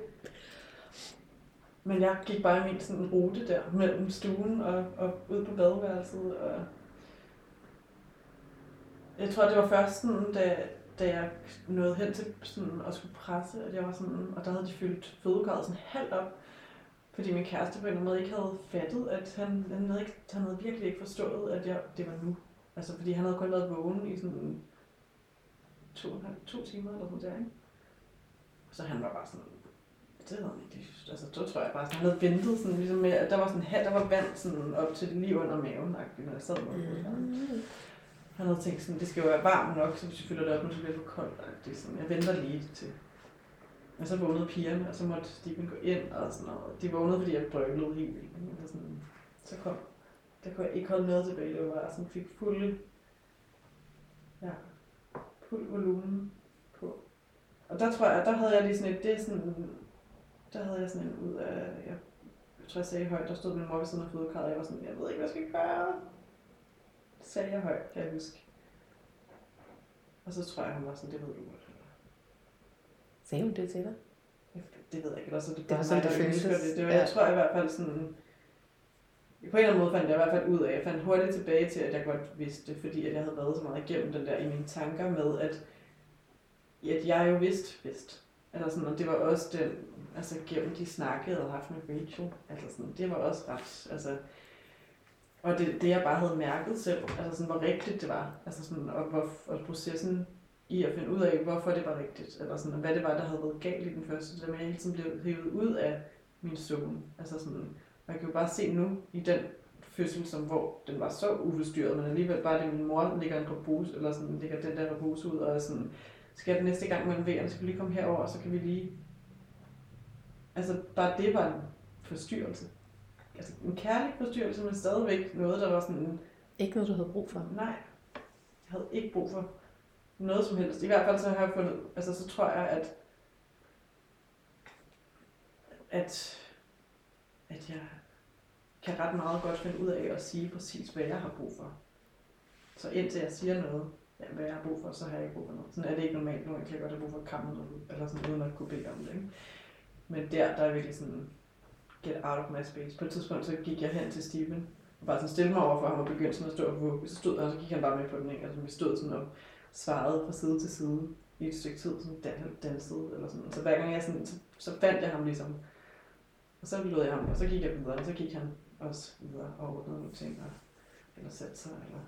B: Men jeg gik bare i min sådan rute der, mellem stuen og, og ud på badeværelset, og jeg tror, det var først sådan, da, da jeg nåede hen til sådan, at skulle presse, at jeg var sådan, og der havde de fyldt fødekarret sådan halvt op, fordi min kæreste på en eller anden måde ikke havde fattet, at han, han, havde, ikke, han havde virkelig ikke forstået, at jeg, det var nu. Altså, fordi han havde kun været vågen i sådan to, to timer eller sådan der, ikke? Så han var bare sådan, det ved jeg ikke, altså, så tror jeg bare, at han havde ventet sådan, ligesom med, at der var sådan, der var vand sådan op til lige under maven, når jeg sad med mm. Han havde tænkt sådan, det skal jo være varmt nok, så hvis vi fylder det op, så bliver det for koldt. Det sådan, jeg venter lige til. Og så vågnede pigerne, og så måtte Stephen gå ind og sådan noget. De vågnede, fordi jeg brølede helt vildt. Og sådan, så kom, der kunne jeg ikke holde noget tilbage. Det var bare sådan, fik fulde, ja, fuld volumen på. Og der tror jeg, der havde jeg lige sådan et, det er sådan, der havde jeg sådan en ud af, jeg, tror jeg sagde højt, der stod min mor ved siden af fødekarret, og jeg var sådan, jeg ved ikke, hvad jeg skal gøre sagde jeg højt, kan jeg huske. Og så tror jeg, han var sådan, det ved du godt.
A: Sagde hun det til dig?
B: Det ved jeg ikke, eller så det,
A: det var sådan, det føltes.
B: Det. det var, ja. Jeg tror i hvert fald sådan, på en eller anden måde fandt jeg i hvert fald ud af, jeg fandt hurtigt tilbage til, at jeg godt vidste det, fordi at jeg havde været så meget igennem den der i mine tanker med, at, at jeg jo vidste vidste. Altså sådan, og det var også den, altså gennem de snakkede og haft med Rachel, altså sådan, det var også ret, altså, og det, det jeg bare havde mærket selv, altså sådan, hvor rigtigt det var, altså sådan, og, hvor, og processen i at finde ud af, hvorfor det var rigtigt, eller sådan, hvad det var, der havde været galt i den første, det med, at jeg hele tiden blev hævet ud af min zone, Altså sådan, jeg kan jo bare se nu i den fødsel, som hvor den var så uforstyrret, men alligevel bare det, min mor ligger en repose, eller sådan, ligger den der repose ud, og sådan, skal den næste gang man ved, skal vi lige komme herover, og så kan vi lige... Altså, bare det var en forstyrrelse altså en kærlig forstyrrelse, men stadigvæk noget, der var sådan...
A: Ikke noget, du havde brug for?
B: Nej, jeg havde ikke brug for noget som helst. I hvert fald så har jeg fundet, altså så tror jeg, at, at, at jeg kan ret meget godt finde ud af at sige præcis, hvad jeg har brug for. Så indtil jeg siger noget, ja, hvad jeg har brug for, så har jeg ikke brug for noget. Sådan er det ikke normalt. Nu kan jeg godt have brug for at kramme noget, eller sådan uden at kunne bede om det. Ikke? Men der, der er virkelig sådan, get out of my space. På et tidspunkt så gik jeg hen til Steven, og bare sådan stille mig over for ham og begyndte sådan at stå og vugge. Så stod der, og så gik han bare med på den, ikke? Altså vi stod sådan og svarede fra side til side i et stykke tid, sådan dan dansede eller sådan. Så hver gang jeg sådan, så, så fandt jeg ham ligesom. Og så lod jeg ham, og så gik jeg videre, og så gik han også videre og ordnede nogle ting, og, eller satte sig, eller...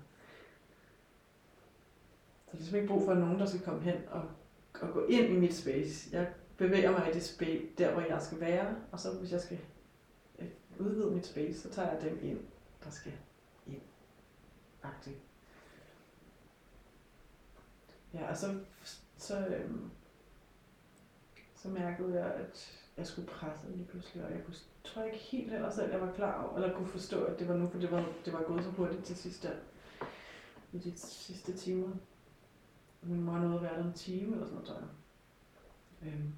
B: Der er ligesom ikke brug for nogen, der skal komme hen og, og gå ind i mit space. Jeg bevæger mig i det space, der hvor jeg skal være, og så hvis jeg skal øh, udvide mit space, så tager jeg dem ind, der skal ind. Agtigt. Ja, og så, så, øhm, så mærkede jeg, at jeg skulle presse lige pludselig, og jeg kunne, tror ikke helt heller selv, jeg var klar over, eller kunne forstå, at det var nu, for det var, det var gået så hurtigt til sidst der, i de sidste timer. Min mor nåede at være der en time eller sådan noget, tror jeg. Øhm,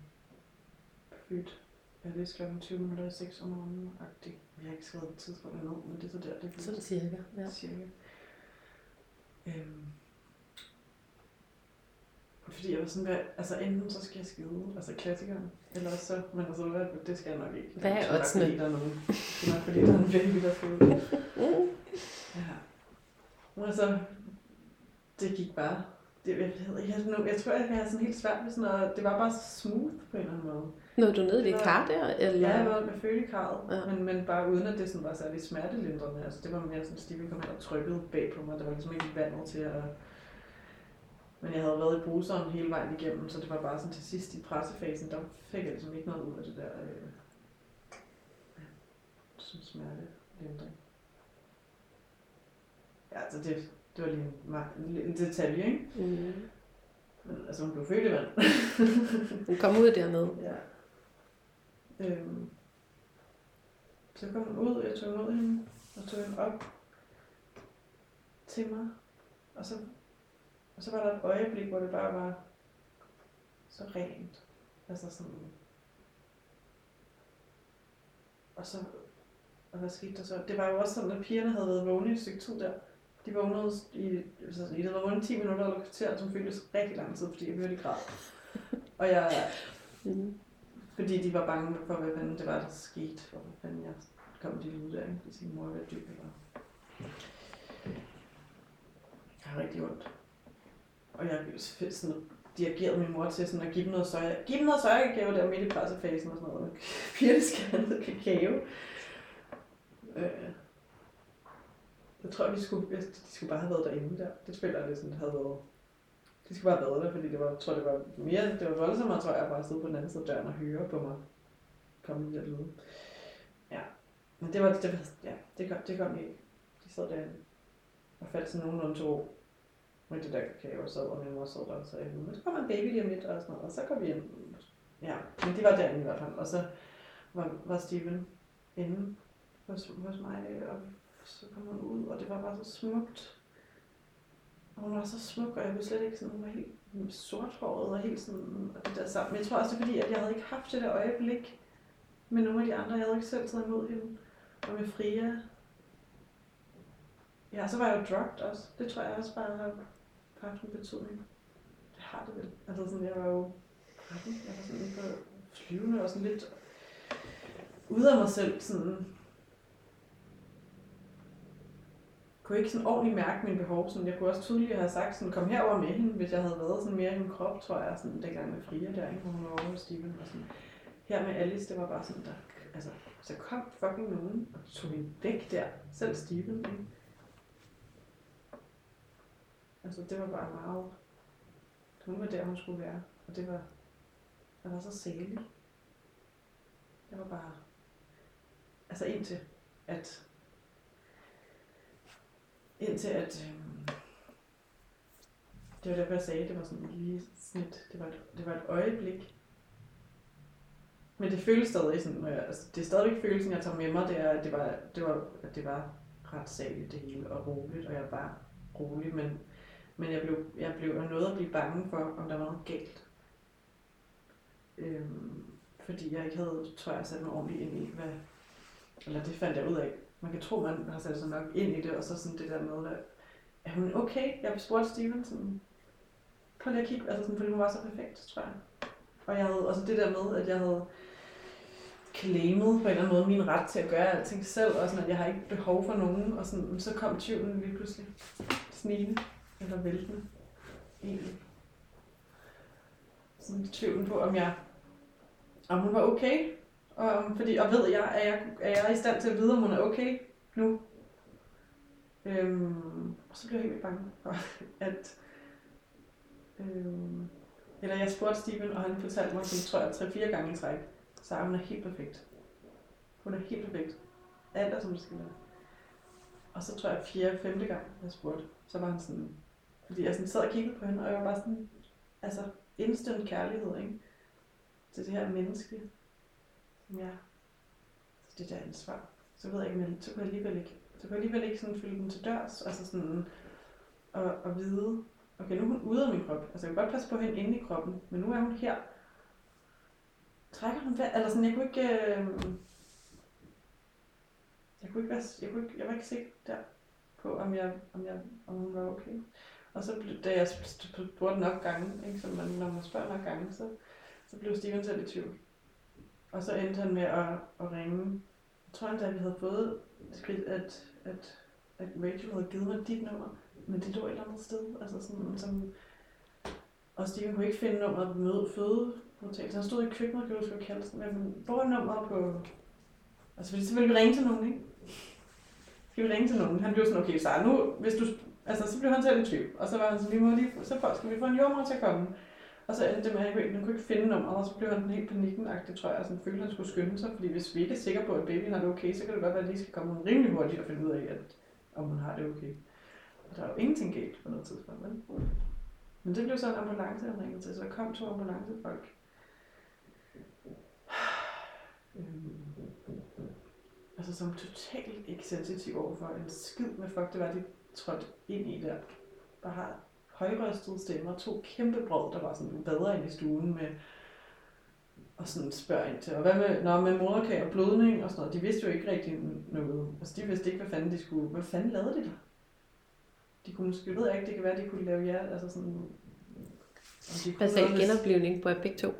B: født Ja, det er klokken 20 minutter i 6 om morgenen. -agtigt. Jeg har ikke skrevet et tidspunkt endnu, men det er så der, det
A: bliver. Sådan cirka, ja.
B: Cirka. Øhm, fordi jeg var sådan, hvad, altså enten så skal jeg skide, altså klassikeren, eller også så, men altså, hvad, det skal jeg nok ikke.
A: Hvad er oddsene?
B: Det er nok fordi, der er en baby, der skal ud. ja. Og så, det gik bare, det, jeg, jeg, jeg, jeg tror, jeg kan have sådan helt svært med sådan noget, det var bare smooth på en eller anden måde.
A: Nåede du ned i det kar der? Eller?
B: Ja, jeg var med følekarret, ja. men, men bare uden at det sådan var særlig smertelindrende. Altså, det var mere sådan, at Stevie kom hen og trykkede bag på mig. Der var ligesom ikke vandet til at... Men jeg havde været i bruseren hele vejen igennem, så det var bare sådan til sidst i pressefasen, der fik jeg ligesom ikke noget ud af det der øh, ja, som smertelindring. Ja, altså det, det var lige en, en detalje, ikke? Mm. Men altså, hun blev født i vand. (laughs)
A: hun kom ud dernede.
B: Ja. Øhm, så kom hun ud, jeg tog imod hende, og tog hende op til mig. Og så og så var der et øjeblik, hvor det bare var så rent. Altså sådan... Og så... Og hvad skete der så? Det var jo også sådan, at pigerne havde været vågne i et stykke tid der. De vågnede i, altså, i det rundt 10 minutter eller kvarter, som føltes rigtig lang tid, fordi jeg hørte græd. Og jeg,
A: Mm.
B: fordi de var bange for, hvad fanden det var, der skete. Og hvad fanden jeg kom de ud af, fordi sin mor var dyb. Eller... Jeg har rigtig ondt. Og jeg sådan dirigerede min mor til sådan at give dem noget soja. Giv dem noget sojakakao der midt i pressefasen og sådan noget. (laughs) Pigerne skal have noget kakao. Øh. Jeg tror, de skulle, de skulle bare have været derinde der. Det føler jeg, det sådan havde været. De skulle bare have været der, fordi det var, jeg tror, det var mere, det var voldsomt, tror jeg, bare at sidde på den anden side af døren og høre på mig. Komme i der lyde. Ja. Men det var, det, var, ja, det kom, det kom ikke. De sad derinde og faldt sådan nogenlunde til ro men det der kakao og sad, og min mor sad der og sagde, nu kommer en baby lige om lidt og sådan noget, og så går vi hjem. Ja, men det var derinde i hvert fald, og så var, var Steven inde hos, hos mig, og så kom hun ud, og det var bare så smukt. Og hun var så smuk, og jeg kunne slet ikke sådan, hun var helt sorthåret og helt sådan, og det der sammen. Men jeg tror også, det er fordi, at jeg havde ikke haft det der øjeblik med nogle af de andre. Jeg havde ikke selv taget imod hende. Og med Fria. Ja, så var jeg jo drugged også. Det tror jeg også bare har haft en betydning. Det har det vel. Altså sådan, jeg var jo 13. Jeg var sådan på øh, flyvende og sådan lidt ude af mig selv. Sådan, kunne ikke sådan ordentligt mærke mine behov. Sådan, jeg kunne også tydeligt have sagt, sådan, kom herover med hende, hvis jeg havde været sådan mere i min krop, tror jeg, sådan, dengang med Fria der, ikke, hvor hun var over med Steven. Og sådan. Her med Alice, det var bare sådan, der, altså, så kom fucking nogen og tog hende væk der. Selv Steven, ikke? Altså, det var bare meget... Hun var der, hun skulle være. Og det var... Jeg var så særlig. Det var bare... Altså indtil, at... Indtil at... Øh, det var derfor, jeg sagde, det var sådan lige snit. Det var et, det var et øjeblik. Men det føles stadig sådan, når jeg, altså, det er stadigvæk følelsen, jeg tager med mig, det er, at det var, det var, at det var ret saligt det hele, og roligt, og jeg var rolig, men men jeg blev, jeg blev jeg nåede at blive bange for, om der var noget galt. Øhm, fordi jeg ikke havde, tror jeg, sat mig ordentligt ind i, hvad... Eller det fandt jeg ud af. Man kan tro, man har sat sig nok ind i det, og så sådan det der med, at er hun okay? Jeg spurgte Steven sådan, prøv lige at kigge, altså sådan, fordi hun var så perfekt, tror jeg. Og jeg havde også det der med, at jeg havde claimet på en eller anden måde min ret til at gøre alting selv, og sådan, at jeg har ikke behov for nogen, og sådan, så kom tvivlen lige pludselig snigende eller væltende, egentlig. Sådan tvivlen på, om jeg, om hun var okay, og, om- fordi, og ved jeg, er jeg, er jeg i stand til at vide, om hun er okay nu? Øhm, og så blev jeg helt vildt bange for, (laughs) at, øhm, eller jeg spurgte Steven, og han fortalte mig, som tror jeg, tre-fire gange i træk, så hun er helt perfekt. Hun er helt perfekt. Alt er som det skal være. Og så tror jeg, fjerde, femte gang, jeg spurgte, så var han sådan, fordi jeg sådan sad og kiggede på hende, og jeg var bare sådan, altså, instant kærlighed, ikke? Til det her menneske, som jeg, til det der ansvar. Så ved jeg ikke, men så kunne jeg alligevel ikke, så kunne jeg alligevel ikke sådan følge den til dørs, altså sådan, og, og vide, okay, nu er hun ude af min krop. Altså, jeg kan godt passe på hende inde i kroppen, men nu er hun her. Trækker hun vejret? Eller sådan, jeg kunne ikke, øh, jeg kunne ikke være, jeg, kunne ikke, jeg var ikke sikker der på, om, jeg, om, jeg, om hun var okay. Og så blev, da jeg spurgte nok gange, ikke, som man, når man spørger nok gange, så, så blev Steven selv i tvivl. Og så endte han med at, at ringe. Jeg tror endda, at vi havde fået skridt, at, at, at Rachel havde givet mig dit nummer, men det lå et eller andet sted. Altså sådan, som, og Steven kunne ikke finde nummeret på møde, fødemodtagelsen. Han stod i køkkenet, og gjorde huske, kalde sådan, men hvor er nummeret på... Altså, fordi så ville vi ringe til nogen, ikke? Skal vi ringe til nogen? Han blev sådan, okay, så nu, hvis du... Altså, så blev han selv i tvivl. Og så var han sådan, vi må lige... Så skal vi få en jordmor til at komme? Og så endte det med, at han kunne ikke, han kunne ikke finde nummeret, og så blev han helt panikkenagtig, tror jeg, og sådan følte, at han skulle skynde sig, fordi hvis vi ikke er sikre på, at babyen har det okay, så kan det godt være, at lige skal komme nogen rimelig hurtigt og finde ud af, at, om hun har det okay. Og der er jo ingenting galt på noget tidspunkt, vel? Men det blev så en ambulance, han ringede til, så der kom to ambulancefolk. Øhm, altså som totalt ikke sensitiv overfor en skid med folk, det var, de trådte ind i der. Bare har højrøstede stemmer, to kæmpe brød, der var sådan bedre ind i stuen med og sådan spørger ind til, og hvad med, når med moderkage og blødning og sådan noget, de vidste jo ikke rigtig noget. Altså de vidste ikke, hvad fanden de skulle, hvad fanden lavede de der? De kunne måske, ved jeg ikke, det kan være, de kunne lave jer, altså sådan... om de kunne
A: Basal
B: med-
A: genoplevning på begge to.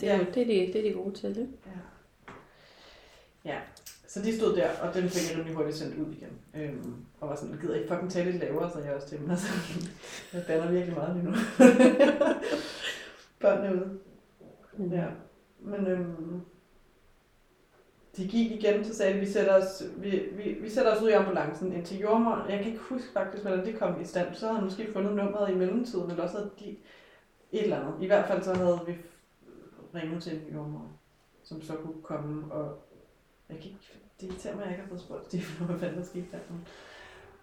A: Det er,
B: Ja.
A: jo, det, er de, det er de gode til, ikke?
B: Så de stod der, og den fik jeg rimelig hurtigt sendt ud igen. Øhm, og var sådan, gider I fucking tale lidt lavere, så jeg også til dem. Altså, jeg banner virkelig meget lige nu. (laughs) Børnene ude.
A: Mm.
B: Ja, men øhm, de gik igen, så sagde de, vi sætter os, vi, vi, vi sætter os ud i ambulancen ind til jordmor. Jeg kan ikke huske faktisk, hvordan det kom i stand. Så havde han måske fundet nummeret i mellemtiden, eller også havde de et eller andet. I hvert fald så havde vi ringet til en jordmor, som så kunne komme og... Jeg kan ikke, det irriterer mig, at jeg ikke har fået spurgt Stefan, hvad fanden der skete der.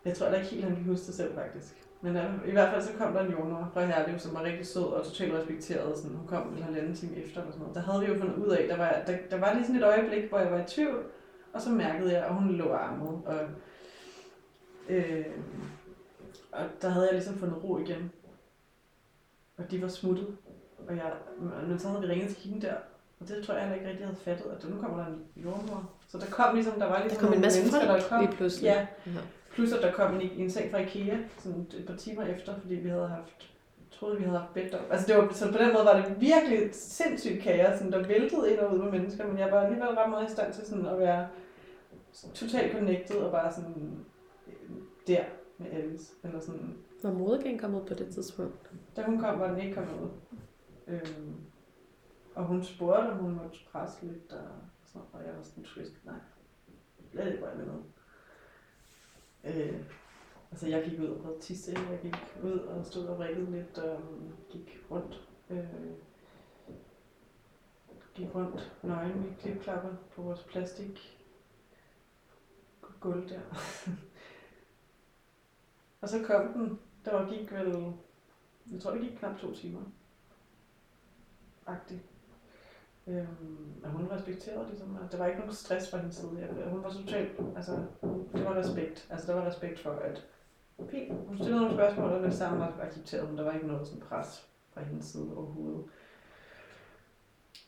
B: Jeg tror da ikke helt, han kan huske det selv, faktisk. Men ja, i hvert fald så kom der en jordmor fra Herlev, som var rigtig sød og totalt respekteret. Sådan, hun kom en halvanden time efter eller sådan noget. Der havde vi jo fundet ud af, der var, der, der var lige sådan et øjeblik, hvor jeg var i tvivl. Og så mærkede jeg, at hun lå armet. Og, øh, og der havde jeg ligesom fundet ro igen. Og de var smuttet. Og jeg, men så havde vi ringet til hende der. Og det tror jeg heller ikke rigtig, jeg havde fattet, at nu kommer der en jordmor. Så der kom ligesom, der var
A: Der
B: ligesom
A: kom en masse
B: mennesker, der kom.
A: lige pludselig.
B: Ja,
A: Ja.
B: Plus at der kom en, en seng fra Ikea, sådan et par timer efter, fordi vi havde haft, troede vi havde haft bedt om. Altså det var, så på den måde var det virkelig sindssygt kaos, sådan, der væltede ind og ud med mennesker, men jeg var alligevel ret meget i stand til sådan at være totalt connected og bare sådan øh, der med Alice. Eller sådan,
A: Var moderkagen kommet på det tidspunkt?
B: da hun kom, var den ikke kommet ud. Øhm, og hun spurgte, om hun måtte presse lidt, og, og jeg var sådan, twist, nej, lad det bare med noget. Øh, altså jeg gik ud og prøvede tisse, jeg gik ud og stod og vrikkede lidt, og gik rundt. Øh, gik rundt nøgen i klipklapper på vores plastik gulv der. (laughs) og så kom den, der var gik vel, jeg tror det gik knap to timer. Agtigt. Øhm, og hun respekterede ligesom, at der var ikke nogen stress fra hendes side. Jeg- Hun var totalt, altså, det var respekt. Altså, der var respekt for, at fint, hun stillede nogle spørgsmål, og det samme accepterede hun. Der var ikke noget sådan pres fra hendes side overhovedet.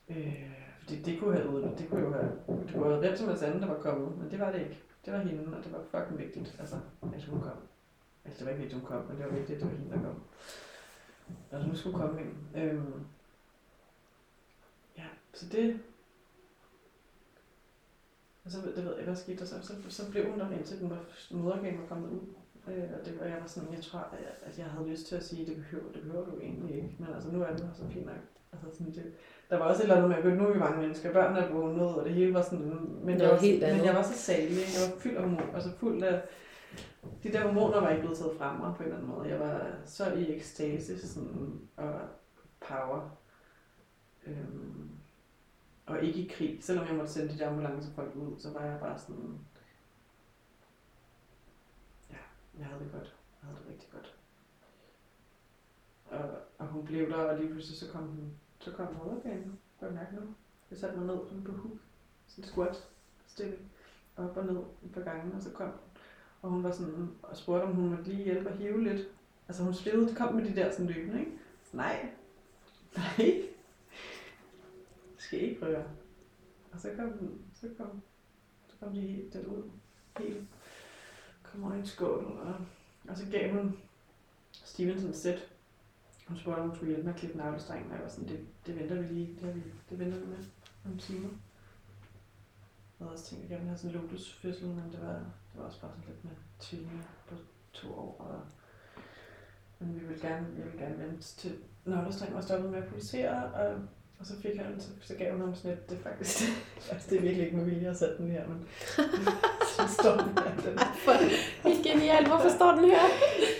B: Øh, fordi det kunne have ude, det kunne jo have, det kunne have været som helst anden, der var kommet, men det var det ikke. Det var hende, og det var fucking vigtigt, altså, at hun kom. Altså, det var ikke vigtigt, hun kom, men det var vigtigt, at det var hende, der kom. Altså, hun skulle komme ind. Øhm, så det, og så, det ved jeg, hvad skete der så? Så, så blev hun der indtil den var, moderkagen var kommet ud. Øh, og det var, jeg var sådan, jeg tror, at, jeg havde lyst til at sige, det behøver, det behøver du egentlig ikke. Men altså, nu er det så fint nok. Altså, sådan, det, der var også et eller andet med, at nu er vi mange mennesker, børnene er vågnet, og det hele var sådan, men, jeg var,
A: helt
B: men jeg var så salig, jeg var fyldt af hormon, altså fuld af, de der hormoner var ikke blevet taget frem mig på en eller anden måde. Jeg var så i ekstase sådan, og power. Øhm, og ikke i krig. Selvom jeg måtte sende de der ambulancefolk ud, så var jeg bare sådan... Ja, jeg havde det godt. Jeg havde det rigtig godt. Og, og hun blev der, og lige pludselig så kom hun, så kom moderkagen. Kan jeg mærke nu? Jeg satte mig ned sådan på huk. Sådan squat. Stilling. Op og ned et par gange, og så kom hun. Og hun var sådan, og spurgte, om hun måtte lige hjælpe og hive lidt. Altså hun spillede, kom med de der sådan løbende, ikke? Nej. (laughs) Nej. Skal ikke røre. Og så kom, den, så kom, så kom de helt den ud. Helt. Kom over i en skål. Og, og så gav hun Stevenson et sæt. Hun spurgte, om hun skulle hjælpe mig at klippe navlestrengen. Og jeg var sådan, det, det venter vi lige. Det, vi, det venter vi med om timer. Jeg havde også tænkt, at jeg ville have sådan en lotusfødsel, men det var, det var også bare sådan lidt med tvillinger på to år. Og, men vi ville gerne, jeg ville gerne vente til navlestrengen var stoppet med at pulsere, og, og så fik han, så, så gav hun ham sådan et, det er faktisk, faktisk (laughs) det er virkelig ikke med vilje at sætte den her, men (laughs) så står den her. Den,
A: Helt genialt. Hvorfor står den her?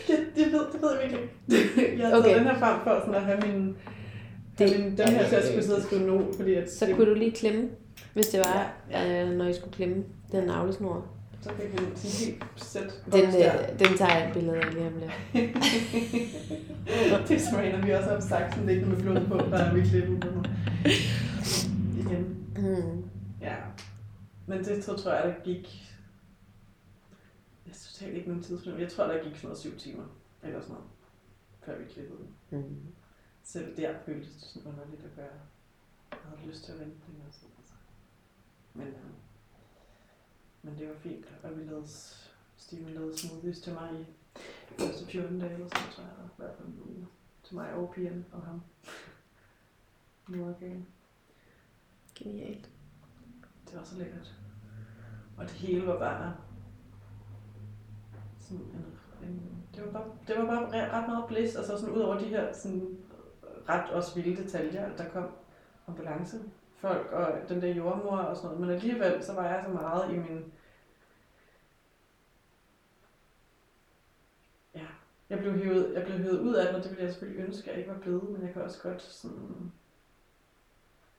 B: det, det, ved, det ved jeg virkelig ikke. Jeg har
A: Okay.
B: den her frem for sådan at have min, have
A: Det-
B: min den her til at skulle sidde og skrive nu, fordi at
A: Så
B: det-
A: kunne du lige klemme, hvis det var,
B: Ja,
A: ja, ja. når I skulle klemme den navlesnor.
B: Så fik vi sådan helt sæt
A: Den, øh, den tager jeg et billede af lige om lidt. (laughs)
B: det er som en, vi også har sagt sådan liggende med blod på, der er vi klippet nu. Igen.
A: Mm.
B: Ja. Men det tror, tror jeg, der gik... Jeg synes totalt ikke nogen tidsfornemmelse. Jeg tror, der gik sådan noget syv timer. Eller sådan noget. før vi klippede den.
A: Mm.
B: Selv der føltes det sådan underligt at gøre. Jeg havde lyst til at vente det og sådan. Men, øh, men det var fint, og vi lavede, Steven lavede smoothies til mig i de første 14 dage, eller sådan, tror jeg, i hvert fald en uge. Til mig og pigen og ham. Nu er igen.
A: Genialt.
B: Det var så lækkert. Og det hele var bare sådan en, en det var bare, det var bare re- ret meget bliss, og så sådan ud over de her sådan ret også vilde detaljer, der kom folk og den der jordmor og sådan noget, men alligevel så var jeg så meget i min ja, jeg blev hævet, jeg blev hævet ud af den, og det ville jeg selvfølgelig ønske, at jeg ikke var blevet, men jeg kan også godt sådan,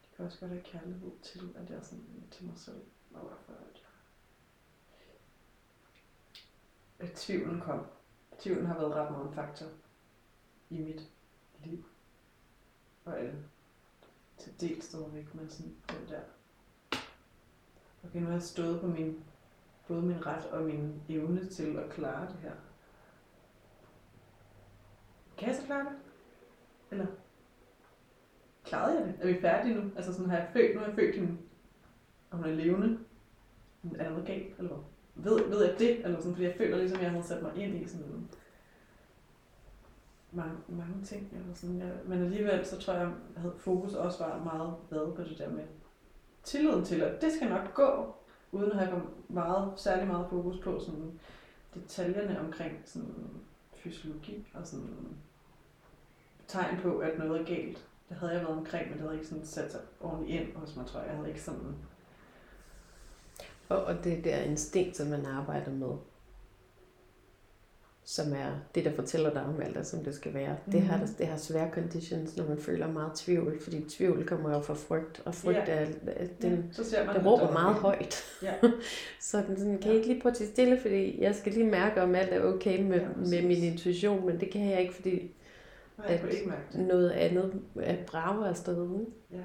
B: jeg kan også godt have kærlighed til, at jeg sådan til mig selv, og hvorfor at, at tvivlen kom. Tvivlen har været ret meget en faktor i mit liv. Og alle til dels stadigvæk, men sådan den der. Okay, nu har jeg stået på min, både min ret og min evne til at klare det her. Kan jeg så klare det? Eller klarede jeg det? Er vi færdige nu? Altså sådan har jeg født, nu har jeg født hende, og hun er levende. Er der noget galt, eller hvad? Ved, ved jeg det? Eller sådan, fordi jeg føler ligesom, jeg havde sat mig ind i sådan mange, mange ting. Eller sådan, ja. Men alligevel, så tror jeg, at fokus også var meget været på det der med tilliden til, at det skal nok gå, uden at have meget, særlig meget fokus på sådan detaljerne omkring sådan fysiologi og sådan tegn på, at noget er galt. Det havde jeg været omkring, men det havde ikke sådan sat sig ordentligt ind hos mig, tror jeg. Jeg havde ikke sådan...
A: Og, og det der instinkt, som man arbejder med, som er det, der fortæller dig om alt det, som det skal være. Mm. Det, har,
B: Mhm.
A: det har svære conditions, når man føler meget tvivl, fordi tvivl kommer jo fra frygt, og frygt
B: Ja.
A: er, den,
B: ja, så ser man,
A: den
B: at
A: råber meget højt.
B: Ja. (laughs)
A: Så den sådan, kan. I ikke lige prøve at tage stille, fordi jeg skal lige mærke, om alt er okay med,
B: Ja, præcis.
A: med min intuition, men det kan jeg ikke, fordi
B: Nej, kunne ikke mærke det.
A: noget andet er brager afsted.
B: Ja.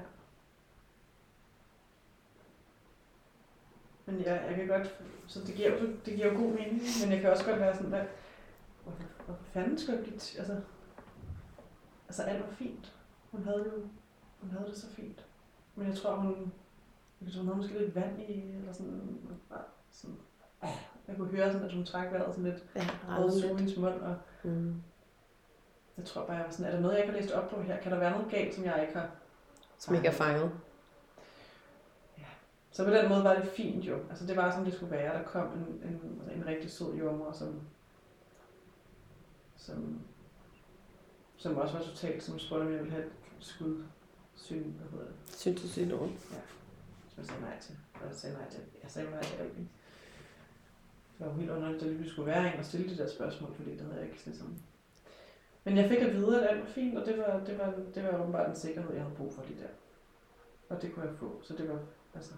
B: Men jeg, jeg kan godt, så det giver, det giver jo god mening, men jeg kan også godt være sådan, hvad, hvorfor, hvorfor fanden skulle jeg blive, altså, altså alt var fint. Hun havde jo, hun havde det så fint. Men jeg tror, hun, jeg tror, hun havde måske lidt vand i, eller sådan, bare sådan, jeg kunne høre sådan, at hun trak vejret sådan lidt,
A: Ja,
B: og suge hendes mund, og
A: Mm.
B: jeg tror bare, jeg var sådan, er der noget, jeg ikke har læst op på her? Kan der være noget galt, som jeg ikke har
A: Som ikke er fanget.
B: Så på den måde var det fint jo. Altså det var som det skulle være. Der kom en, en, en rigtig sød jordmor, som, som, som også var totalt, som spurgte, om jeg ville have et skud syn, hvad hedder det,
A: siger nogen?
B: som jeg sagde nej til. Og jeg sagde nej til, jeg sagde nej til alt. ikke? Det var jo helt underligt, at vi skulle være en og stille de der spørgsmål, fordi det havde jeg ikke ligesom. Men jeg fik at vide, at alt var fint, og det var, det var, det var åbenbart en sikkerhed, jeg havde brug for lige der. Og det kunne jeg få, så det var, altså,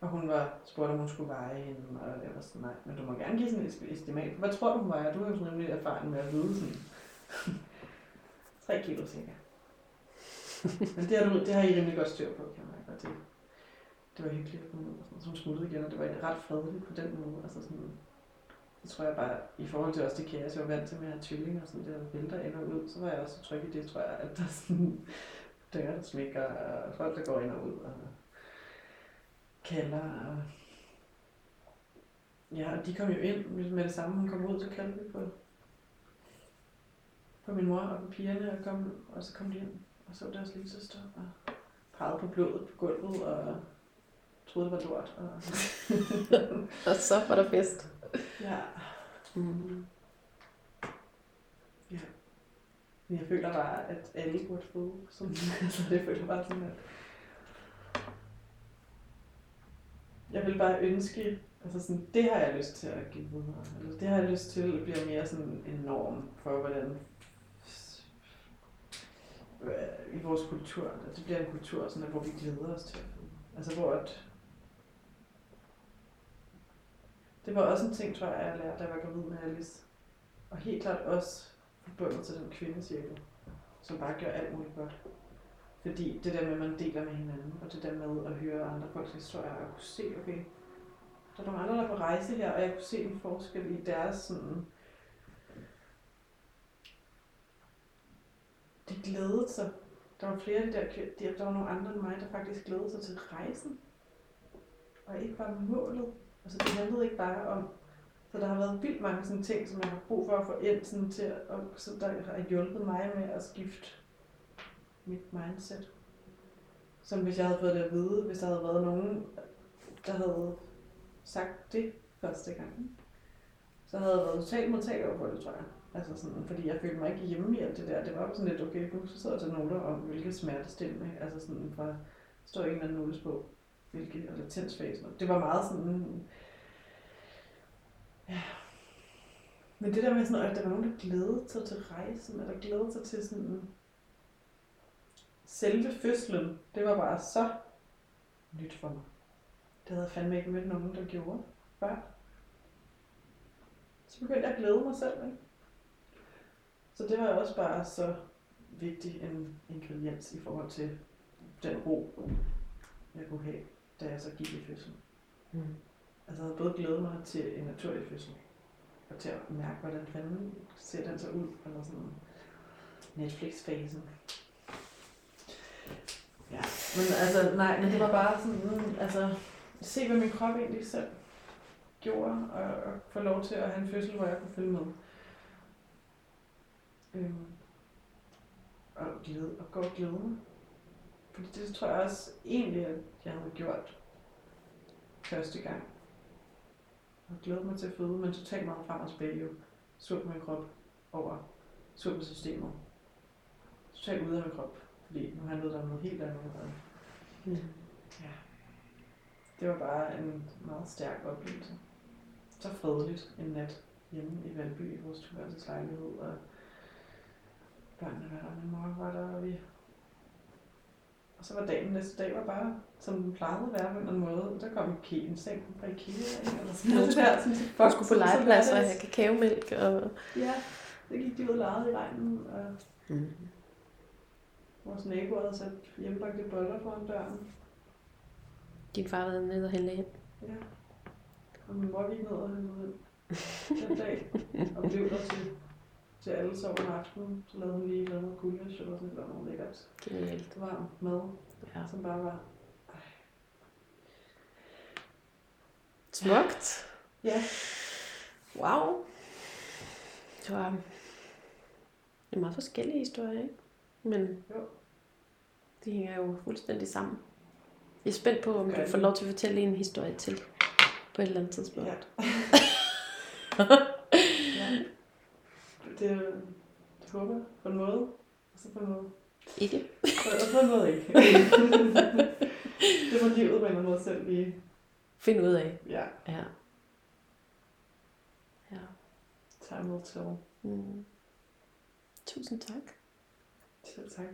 B: og hun var spurgt, om hun skulle veje hende, og jeg var sådan, nej, men du må gerne give sådan et estimat. Hvad tror du, hun vejer? Du har jo sådan nemlig erfaring med at vide sådan. (laughs) 3 kilo cirka. men det har, du, det har I rimelig godt styr på, kan jeg godt Og det, det var hyggeligt at komme ud. og sådan. Så hun smuttede igen, og det var ret fredeligt på den måde. Altså sådan, det tror jeg bare, i forhold til også det kaos, jeg var vant til med at have tvillinger, og sådan det der vælter ind og ud, så var jeg også så tryg i det, tror jeg, at der er sådan døre, der smækker, og folk, der går ind og ud, og kalder, og ja, og de kom jo ind med det samme, hun kom ud, så kaldte vi på, på min mor og på pigerne, og, kom, og så kom de ind og så deres lille søster, og pegede på blodet på gulvet, og troede, det var lort. Og, (laughs)
A: Og så var der fest.
B: ja,
A: Mm.
B: Ja. Men jeg føler bare, at alle burde få sådan. (laughs) altså, det føler bare sådan, at... Jeg vil bare ønske, altså sådan, det har jeg lyst til at give videre. Eller det har jeg lyst til at blive mere sådan en norm for, hvordan øh, i vores kultur, at det bliver en kultur, sådan, at, hvor vi glæder os til. Altså hvor at, det var også en ting, tror jeg, jeg lærte, da jeg var gravid med Alice. Og helt klart også forbundet til den kvindecirkel, som bare gør alt muligt godt. Fordi det der med, at man deler med hinanden, og det der med at høre andre folks historier, og kunne se, okay, der er nogle andre, der er på rejse her, og jeg kunne se en forskel i deres sådan... De glædede sig. Der var flere af de der, der, der var nogle andre end mig, der faktisk glædede sig til rejsen. Og ikke bare målet. Altså det handlede ikke bare om så der har været vildt mange sådan ting, som jeg har brug for at få ind sådan til, og som der har hjulpet mig med at skifte mit mindset. Som hvis jeg havde fået det at vide, hvis der havde været nogen, der havde sagt det første gang. Så havde jeg været totalt modtagelig over for det, tror jeg. Altså sådan, fordi jeg følte mig ikke hjemme i alt det der. Det var sådan lidt, okay, nu så sidder jeg til noter om, hvilke smertestillende, altså sådan fra, står en eller anden notesbog, hvilke, og latensfasen. Det var meget sådan, ja. Men det der med sådan, at der var nogen, der glædede sig til rejsen, eller glædede sig til sådan, selve fødslen, det var bare så nyt for mig. Det havde jeg fandme ikke mødt nogen, der gjorde før. Så begyndte jeg at glæde mig selv, ikke? Så det var også bare så vigtig en ingrediens i forhold til den ro, jeg kunne have, da jeg så gik i fødsel. Mm. Altså jeg havde både glædet mig til en naturlig fødsel, og til at mærke, hvordan fanden ser den så ud, eller sådan Netflix-fasen. Ja, men altså, nej, men det var bare sådan, mm, altså, se hvad min krop egentlig selv gjorde, og, og få lov til at have en fødsel, hvor jeg kunne følge med. Øhm, og, glæde, og og glæde mig. Fordi det tror jeg også egentlig, at jeg havde gjort første gang. Og glæde mig til at føde, men totalt meget frem og tilbage jo. På min krop over systemet. Totalt ude af min krop, fordi nu handlede der om noget helt andet. Og, mm. ja. Det var bare en meget stærk oplevelse. Så fredeligt en nat hjemme i Valby i vores lejlighed, og børnene var der, min mor var der, og vi... Og så var dagen næste dag var bare, som den plejede at være på en eller anden måde. Der kom en, en seng fra Ikea, eller sådan noget der. Sådan,
A: folk skulle på legeplads og have kakaomælk. Og...
B: Ja, det gik de ud og legede i regnen. Og mm. Vores nabo havde sat hjemmebagte boller foran døren.
A: Din far var nede og hente
B: ind? Ja. Og min mor gik ned og hentede den dag. og blev der til til alle sov om aftenen. Så lavede hun lige noget gulasch og sådan noget lækkert.
A: Genialt.
B: Varm mad, ja. som bare var... Ej.
A: Smukt.
B: Ja.
A: Wow. Det var det er meget forskellige historier, ikke? Men
B: jo.
A: De hænger jo fuldstændig sammen. Jeg er spændt på, om du får lov til at fortælle en historie til på et eller andet tidspunkt.
B: Ja. (laughs) ja det, det håber jeg på en måde, og så på en måde.
A: Ikke.
B: Og på en måde ikke. (laughs) det må livet på en måde selv lige
A: finde ud af.
B: Ja.
A: Ja. Ja.
B: Time will tell.
A: Mm. Tusind tak.
B: Selv tak.